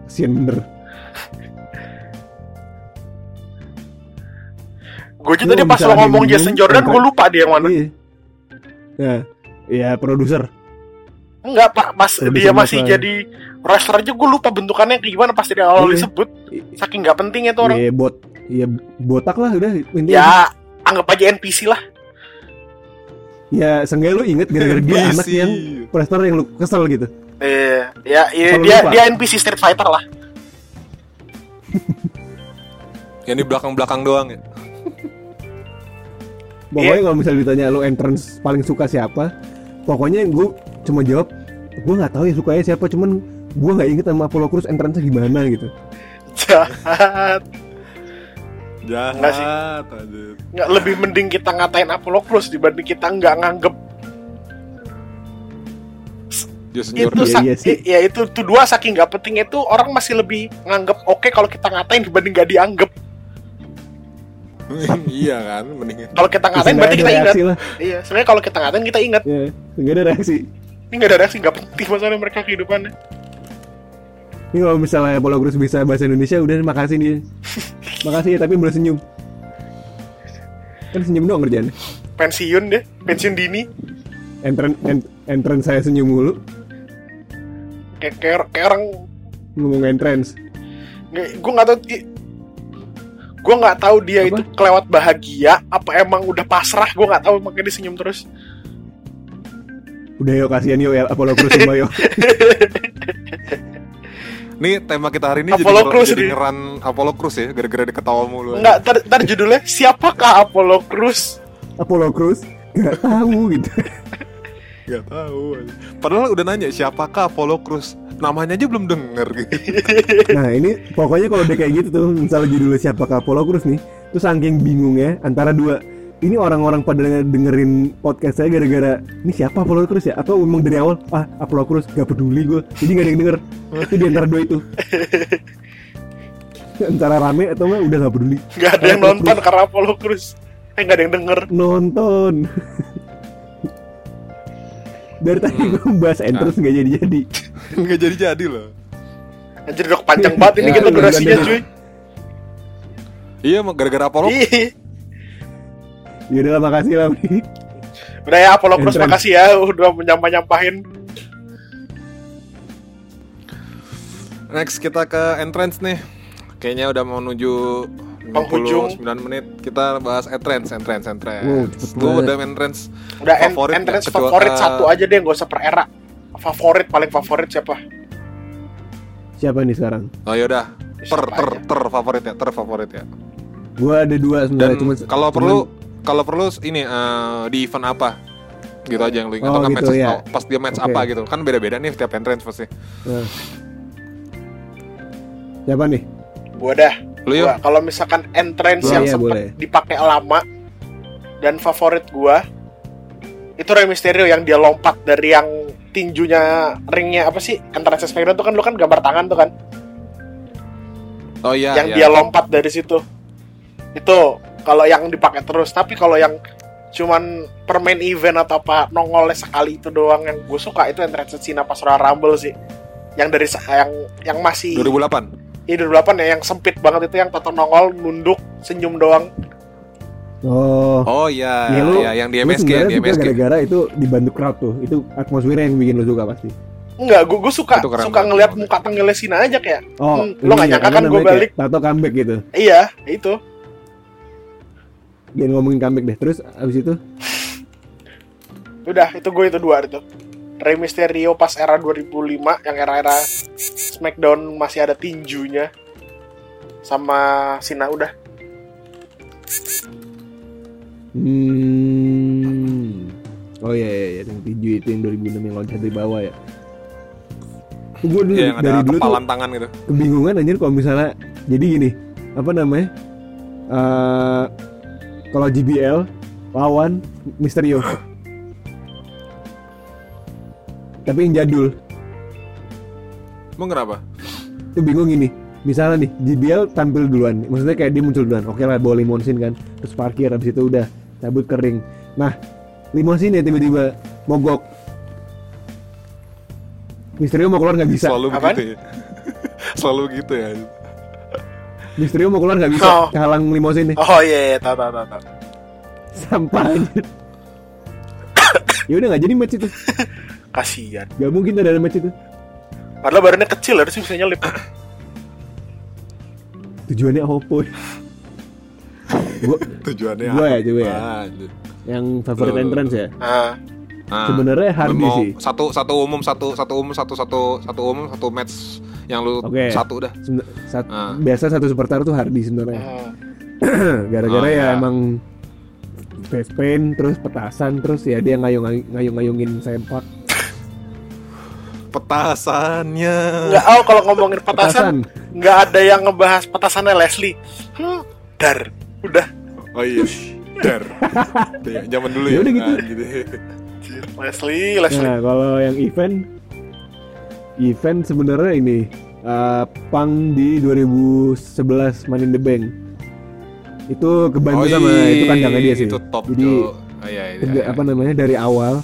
Kasian bener. Gue aja tadi pas lo ngomong Jason Jordan gue lupa dia yang mana. Iya. Nah ya produser. Enggak pak Produser dia masih masalah. jadi wrestler aja gue lupa bentukannya kayak gimana pas dari awal Iya. disebut. Saking nggak pentingnya tuh orang. Ya bot ya botak lah udah intinya. Ya anggap aja NPC lah ya seenggaknya lu inget gara-gara dia NPC. anak yang wrestler yang lu kesel gitu eh ya, ya dia lupa. dia NPC Street Fighter lah Yang di belakang-belakang doang ya. Pokoknya Iya. kalau misalnya ditanya lu entrance paling suka siapa, pokoknya gue cuma jawab, gue nggak tahu ya sukanya siapa, cuman gue nggak inget sama Apollo Crews entrance gimana gitu. jahat Jahat. Nggak sih. nggak lebih mending kita ngatain Apollo Crews dibanding kita nggak nganggep itu. Iya, sa- iya sih. ya itu tuh dua saking nggak penting itu orang masih lebih nganggep oke kalau kita ngatain dibanding nggak dianggap iya kan, mendingan. kalau kita ngatain Seenggaknya berarti kita ingat lah. iya sebenarnya kalau kita ngatain kita ingat Ya, nggak ada reaksi. ini nggak ada reaksi nggak penting masalah mereka kehidupannya Ini kalau misalnya Apollo Crews bisa bahasa Indonesia, udah makasih nih. makasih ya, tapi boleh senyum. Kan senyum doang kerjaan. pensiun deh pensiun dini Entrance, en- entrance saya senyum mulu, kayak kayak, kayak orang ngomong entrance. gue nggak tahu gue nggak tahu dia Apa? itu kelewat bahagia apa emang udah pasrah gue nggak tahu makanya dia senyum terus Udah yuk kasihan yuk ya Apollo Crews semua yuk. Nih tema kita hari ini Apollo jadi, Crews jadi nih. ngeran Apollo Crews ya, gara-gara dia ketawa mulu. nggak tar, tar judulnya siapakah Apollo Crews Apollo Crews nggak tahu gitu. Gak tahu. Padahal udah nanya siapakah Apollo Crews. Namanya aja belum denger gitu. Nah ini pokoknya kalau udah kayak gitu tuh misalnya judulnya siapa Apollo Crews nih Terus saking bingungnya antara dua Ini orang-orang pada dengerin podcast saya gara-gara Ini siapa Apollo Crews ya? Atau memang dari awal Ah Apollo Crews gak peduli gue Jadi gak ada yang denger. Itu di antara dua itu. Antara rame atau enggak udah gak peduli. Nggak ada yang Apollo nonton karena Apollo Crews eh nggak ada yang denger. Nonton. Dari tadi gue bahas entrance gak jadi-jadi. Nggak jadi-jadi loh. anjir udah panjang banget ini Ya, kita durasinya gak cuy. Iya, emang gara-gara Apollo. Ih, Yaudah lah makasih lah udah ya Apollo Entrance. makasih ya udah menyampah nyampahin Next kita ke entrance nih. Kayaknya udah mau menuju Penghujung. 59 menit. Kita bahas entrance, entrance, entrance. Wow, udah entrance. udah en- Favorit entrance? Kecuali- favorit eh, satu aja deh nggak usah per era favorit paling favorit siapa Siapa nih sekarang? Oh yaudah. Ter, Siapa ter, aja? ter favorit ya, ter favorit ya. Gue ada dua sebenarnya cuman kalau cuman- perlu, kalau perlu ini eh, di event apa? Gitu aja yang lu ingat Oh, atau gitu, match ya. pas dia match Oke. apa gitu. Kan beda-beda nih tiap entrance pasti. Nah. Siapa nih? gua dah Lu yuk. Gua, kalau misalkan entrance yang ya, sempet dipakai lama dan favorit gua itu Rey Mysterio yang dia lompat dari yang tinjunya ringnya apa sih entrance SmackDown tuh kan lu kan gambar tangan tuh kan Oh iya, yang iya. dia lompat dari situ itu kalau yang dipakai terus tapi kalau yang cuman per main event atau apa nongolnya sekali itu doang yang gue suka itu entrance Cena pas Royal Rumble sih yang dari yang yang masih 2008 Iya 2008 ya yang sempit banget itu yang Toto nongol nunduk senyum doang. Oh. oh iya Ya, lu- iya, yang di MSG sebenarnya di MSG gara-gara itu dibantu crowd tuh. Itu atmosfernya yang bikin lu suka pasti. Enggak, gue gue suka suka banget. ngeliat muka tenggel Cena aja kayak. Oh, Hmm, lo nggak ini nyangka kan gua namanya, balik? Tato comeback gitu. Iya, itu. Jangan ngomongin comeback deh. Terus abis itu Udah, itu gue itu dua itu. Rey Mysterio pas era 2005 yang era-era SmackDown masih ada tinjunya. Sama Cena udah. Hmm. Oh iya iya, iya. yang tinju itu yang 2006 yang loncat dari bawah ya. Gue dulu yang dari ada dulu tuh tangan gitu kebingungan anjir kalau misalnya jadi gini apa namanya eh kalau JBL lawan Misterio. Tapi yang jadul. Emang kenapa itu bingung gini misalnya nih JBL tampil duluan. Maksudnya kayak dia muncul duluan. Oke lah bawa limousine kan. Terus parkir habis itu udah cabut kering nah limousine ya tiba-tiba mogok. Misterio mau keluar nggak bisa. Selalu Apaan? begitu ya. Selalu gitu ya Misterio mau keluar nggak bisa Oh. kehalang limousine Oh iya, iya, tahu tahu tahu. tahu. sampah anjir ya udah nggak jadi match itu Kasian. Gak mungkin ada match itu Padahal badannya kecil harusnya bisa nyelip. tujuannya apa ya? gua tujuannya Gua ya, coba ya. Anjir. yang favorite Loh. entrance ya Nah, sebenarnya Hardy sih satu satu umum satu satu umum satu satu satu umum satu match yang lu Oke. satu udah sat- Ah. biasa satu superstar tuh Hardy sebenarnya hmm. gara-gara Oh, ya iya. emang face paint terus petasan terus ya dia ngayung ngayung ngayungin sempak petasannya Enggak, oh kalau ngomongin petasan, petasan nggak ada yang ngebahas petasannya Leslie. Hmm, dar, udah. oh iya dar Ya, zaman dulu Ya ya, udah gitu. Nah, gitu. Leslie, Leslie. nah kalau yang event event sebenarnya ini uh, Pang di 2011 Money in the Bank. Itu kebantu sama itu kandangnya dia sih. Oh, itu top jadi. Oh, iya, iya, iya. apa namanya dari awal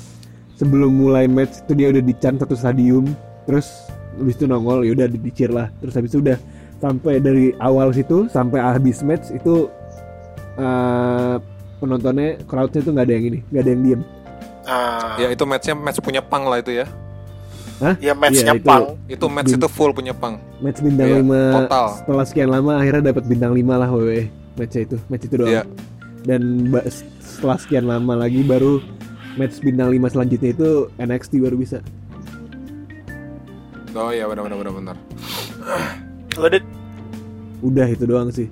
sebelum mulai match itu dia udah dican satu stadium terus habis itu nongol ya udah di cheer lah. Terus habis itu udah sampai dari awal situ sampai habis match itu eh, penontonnya crowdnya tuh nggak ada yang ini nggak ada yang diem. Ah, ya itu matchnya match punya pang lah itu ya ya matchnya itu- pang. itu match Bin- itu full punya pang match bintang Iya, 5 total. setelah sekian lama akhirnya dapat bintang 5 lah WWE matchnya itu match itu doang. Iya. dan setelah sekian lama lagi baru match bintang 5 selanjutnya itu NXT baru bisa. Oh iya benar benar benar benar. Dit, udah itu doang sih.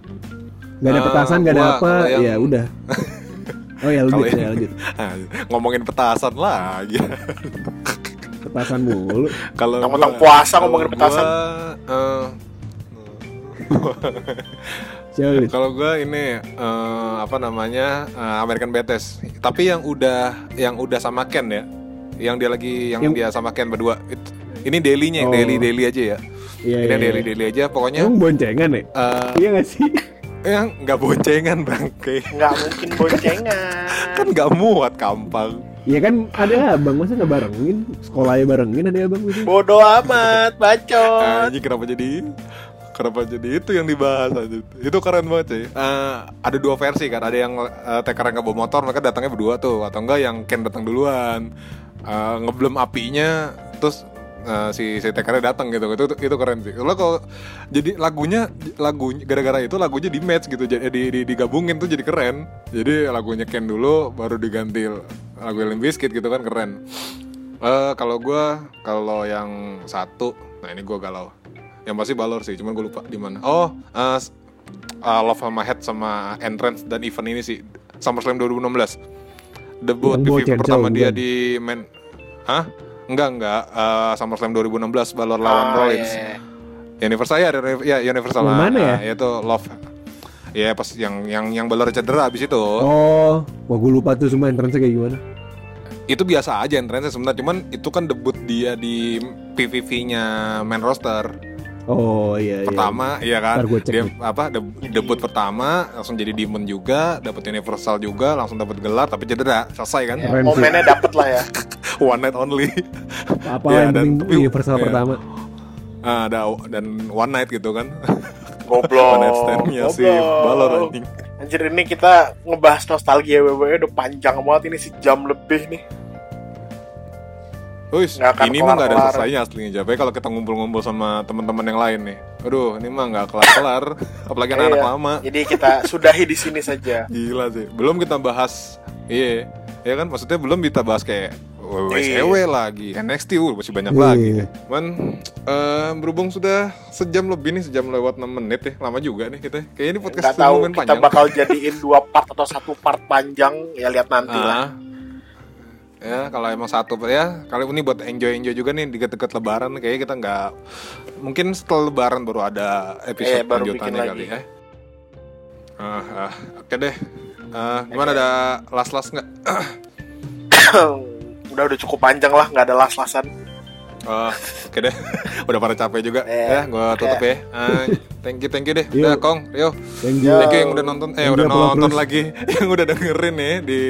Ada Ah, petasan nggak ada apa. kalau yang- ya udah. Oh ya lanjut Kalau ya yang- lanjut. Ah, ngomongin petasan lagi petasan mulu kalau Tentang puasa ngomongin petasan. eh, Lid? Kalau gue ini eh, apa namanya eh, American Badass. Tapi yang udah yang udah sama Ken ya, yang dia lagi yang, Yang- dia sama Ken berdua. It- ini daily-nya, yang Oh. daily daily aja ya. Iya, ini iya, yang daily iya. daily aja. Pokoknya Emang boncengan ya? eh, Iya gak sih? yang nggak boncengan bangke. nggak mungkin boncengan. kan nggak muat kampang. Iya kan ada abang, masa gak barengin? Sekolahnya barengin ada abang gitu Bodoh amat, bacot. Anjing kenapa jadi Kenapa jadi itu yang dibahas aja Itu keren banget sih Eh, Ada dua versi kan. Ada yang uh, Teker yang nggak bawa motor Mereka datangnya berdua tuh. Atau enggak yang Ken datang duluan. Eh, Ngeblem apinya Terus eh, si si tekernya datang gitu itu, itu keren sih lo kalau jadi lagunya lagunya gara-gara itu lagunya di match gitu jadi di, di- digabungin tuh jadi keren jadi lagunya Ken dulu baru diganti lagu Limp Bizkit gitu kan keren Eh kalau gua kalau yang satu, nah ini gua galau. Yang pasti Balor sih, cuman gue lupa di mana. Oh, s- eh, Love sama Head sama Entrance dan event ini sih SummerSlam 2016. Debut pertama dia bukan? di main Hah? Enggak, enggak. Eh, SummerSlam 2016 Balor lawan Ah, Rollins. iya. Universal ya, ya Universal. Yang lah. mana ya? Nah, itu Love. Ya pas yang yang yang Balor cedera abis itu. Oh, wah gue lupa tuh semua entrance kayak gimana itu biasa aja entrance sebenarnya cuman itu kan debut dia di PVV-nya main roster Oh iya. iya. pertama iya kan Ntar gua cek dia nih. apa de- debut pertama langsung jadi demon juga dapat universal juga langsung dapat gelar tapi cedera selesai kan Ya, Keren sih. momennya dapet lah ya one night only Apa Iya, yang dan penting tapi- universal iya. pertama. Ah, ada dan one night gitu kan goblok one night standnya si. Balor anjing anjir ini kita ngebahas nostalgia WWE udah panjang banget ini sejam lebih nih Akan ini mah nggak ada selesainya aslinya Japek kalau kita ngumpul-ngumpul sama teman-teman yang lain nih. Aduh, ini mah nggak kelar-kelar. Apalagi anak-anak Iya. lama. jadi kita sudahi di sini saja Gila sih. Belum kita bahas iya. Ya kan maksudnya belum kita bahas kayak WWSW lagi, NXT uh, masih banyak Iya. lagi. Man, eh, berhubung sudah sejam lebih nih, sejam lewat 6 menit ya. Lama juga nih kita. Kayaknya ini podcast nggak tahu kita panjang. bakal jadiin dua part atau satu part panjang ya lihat nanti lah Ah. Ya, kalau emang satu ya, kali ini buat enjoy-enjoy juga nih deket-deket lebaran kayaknya kita nggak mungkin setelah lebaran baru ada episode Eh, baru lanjutannya kali lagi. ya. Ah, ah, oke deh. Ah, gimana ada las-las nggak? udah udah cukup panjang lah nggak ada las-lasan Oh, oke deh. Udah pada capek juga. Eh, ya, gua tutup ya. Ah, thank you, thank you deh. Udah, Kong, Rio. Thank you. Thank you yang udah nonton, eh Thank udah nonton terus. lagi, yang udah dengerin nih di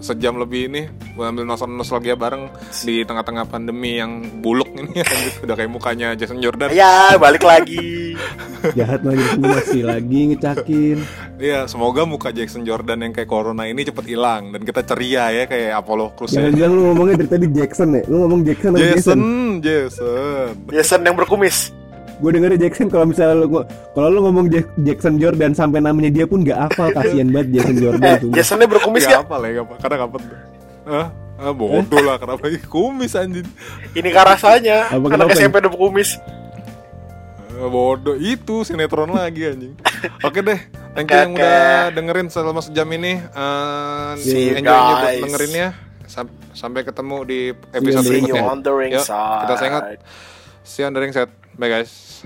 sejam lebih ini, gua ambil nonton nostalgia bareng di tengah-tengah pandemi yang buluk ini, udah kayak mukanya Jason Jordan. ya balik lagi Jahat lagi masih lagi ngecakin. Iya, semoga muka Jason Jordan yang kayak corona ini cepet hilang dan kita ceria ya kayak Apollo Crews ya. Jangan-jangan lu ngomongnya dari tadi Jackson ya? Lu ngomong Jackson Jason, Jason? Jason. Jason yang berkumis Gue dengernya Jackson kalau misalnya lu kalau lu ngomong Jack- Jackson Jordan sampai namanya dia pun gak hafal kasihan banget Jason Jordan eh sumpah. Jasonnya berkumis Gak ya gak apa. Karena kapan? Ah, ah bodoh lah, kenapa lagi kumis anjing. ini kan rasanya. Apa anak kenapa? SMP udah berkumis. Eh, bodoh. Itu sinetron lagi anjing. Oke deh thank you Oke, yang oke. udah dengerin selama sejam ini. Eh, See enjoy buat dengerinnya. Sam- sampai ketemu di episode see berikutnya. side kita sengat see you on the ring set bye guys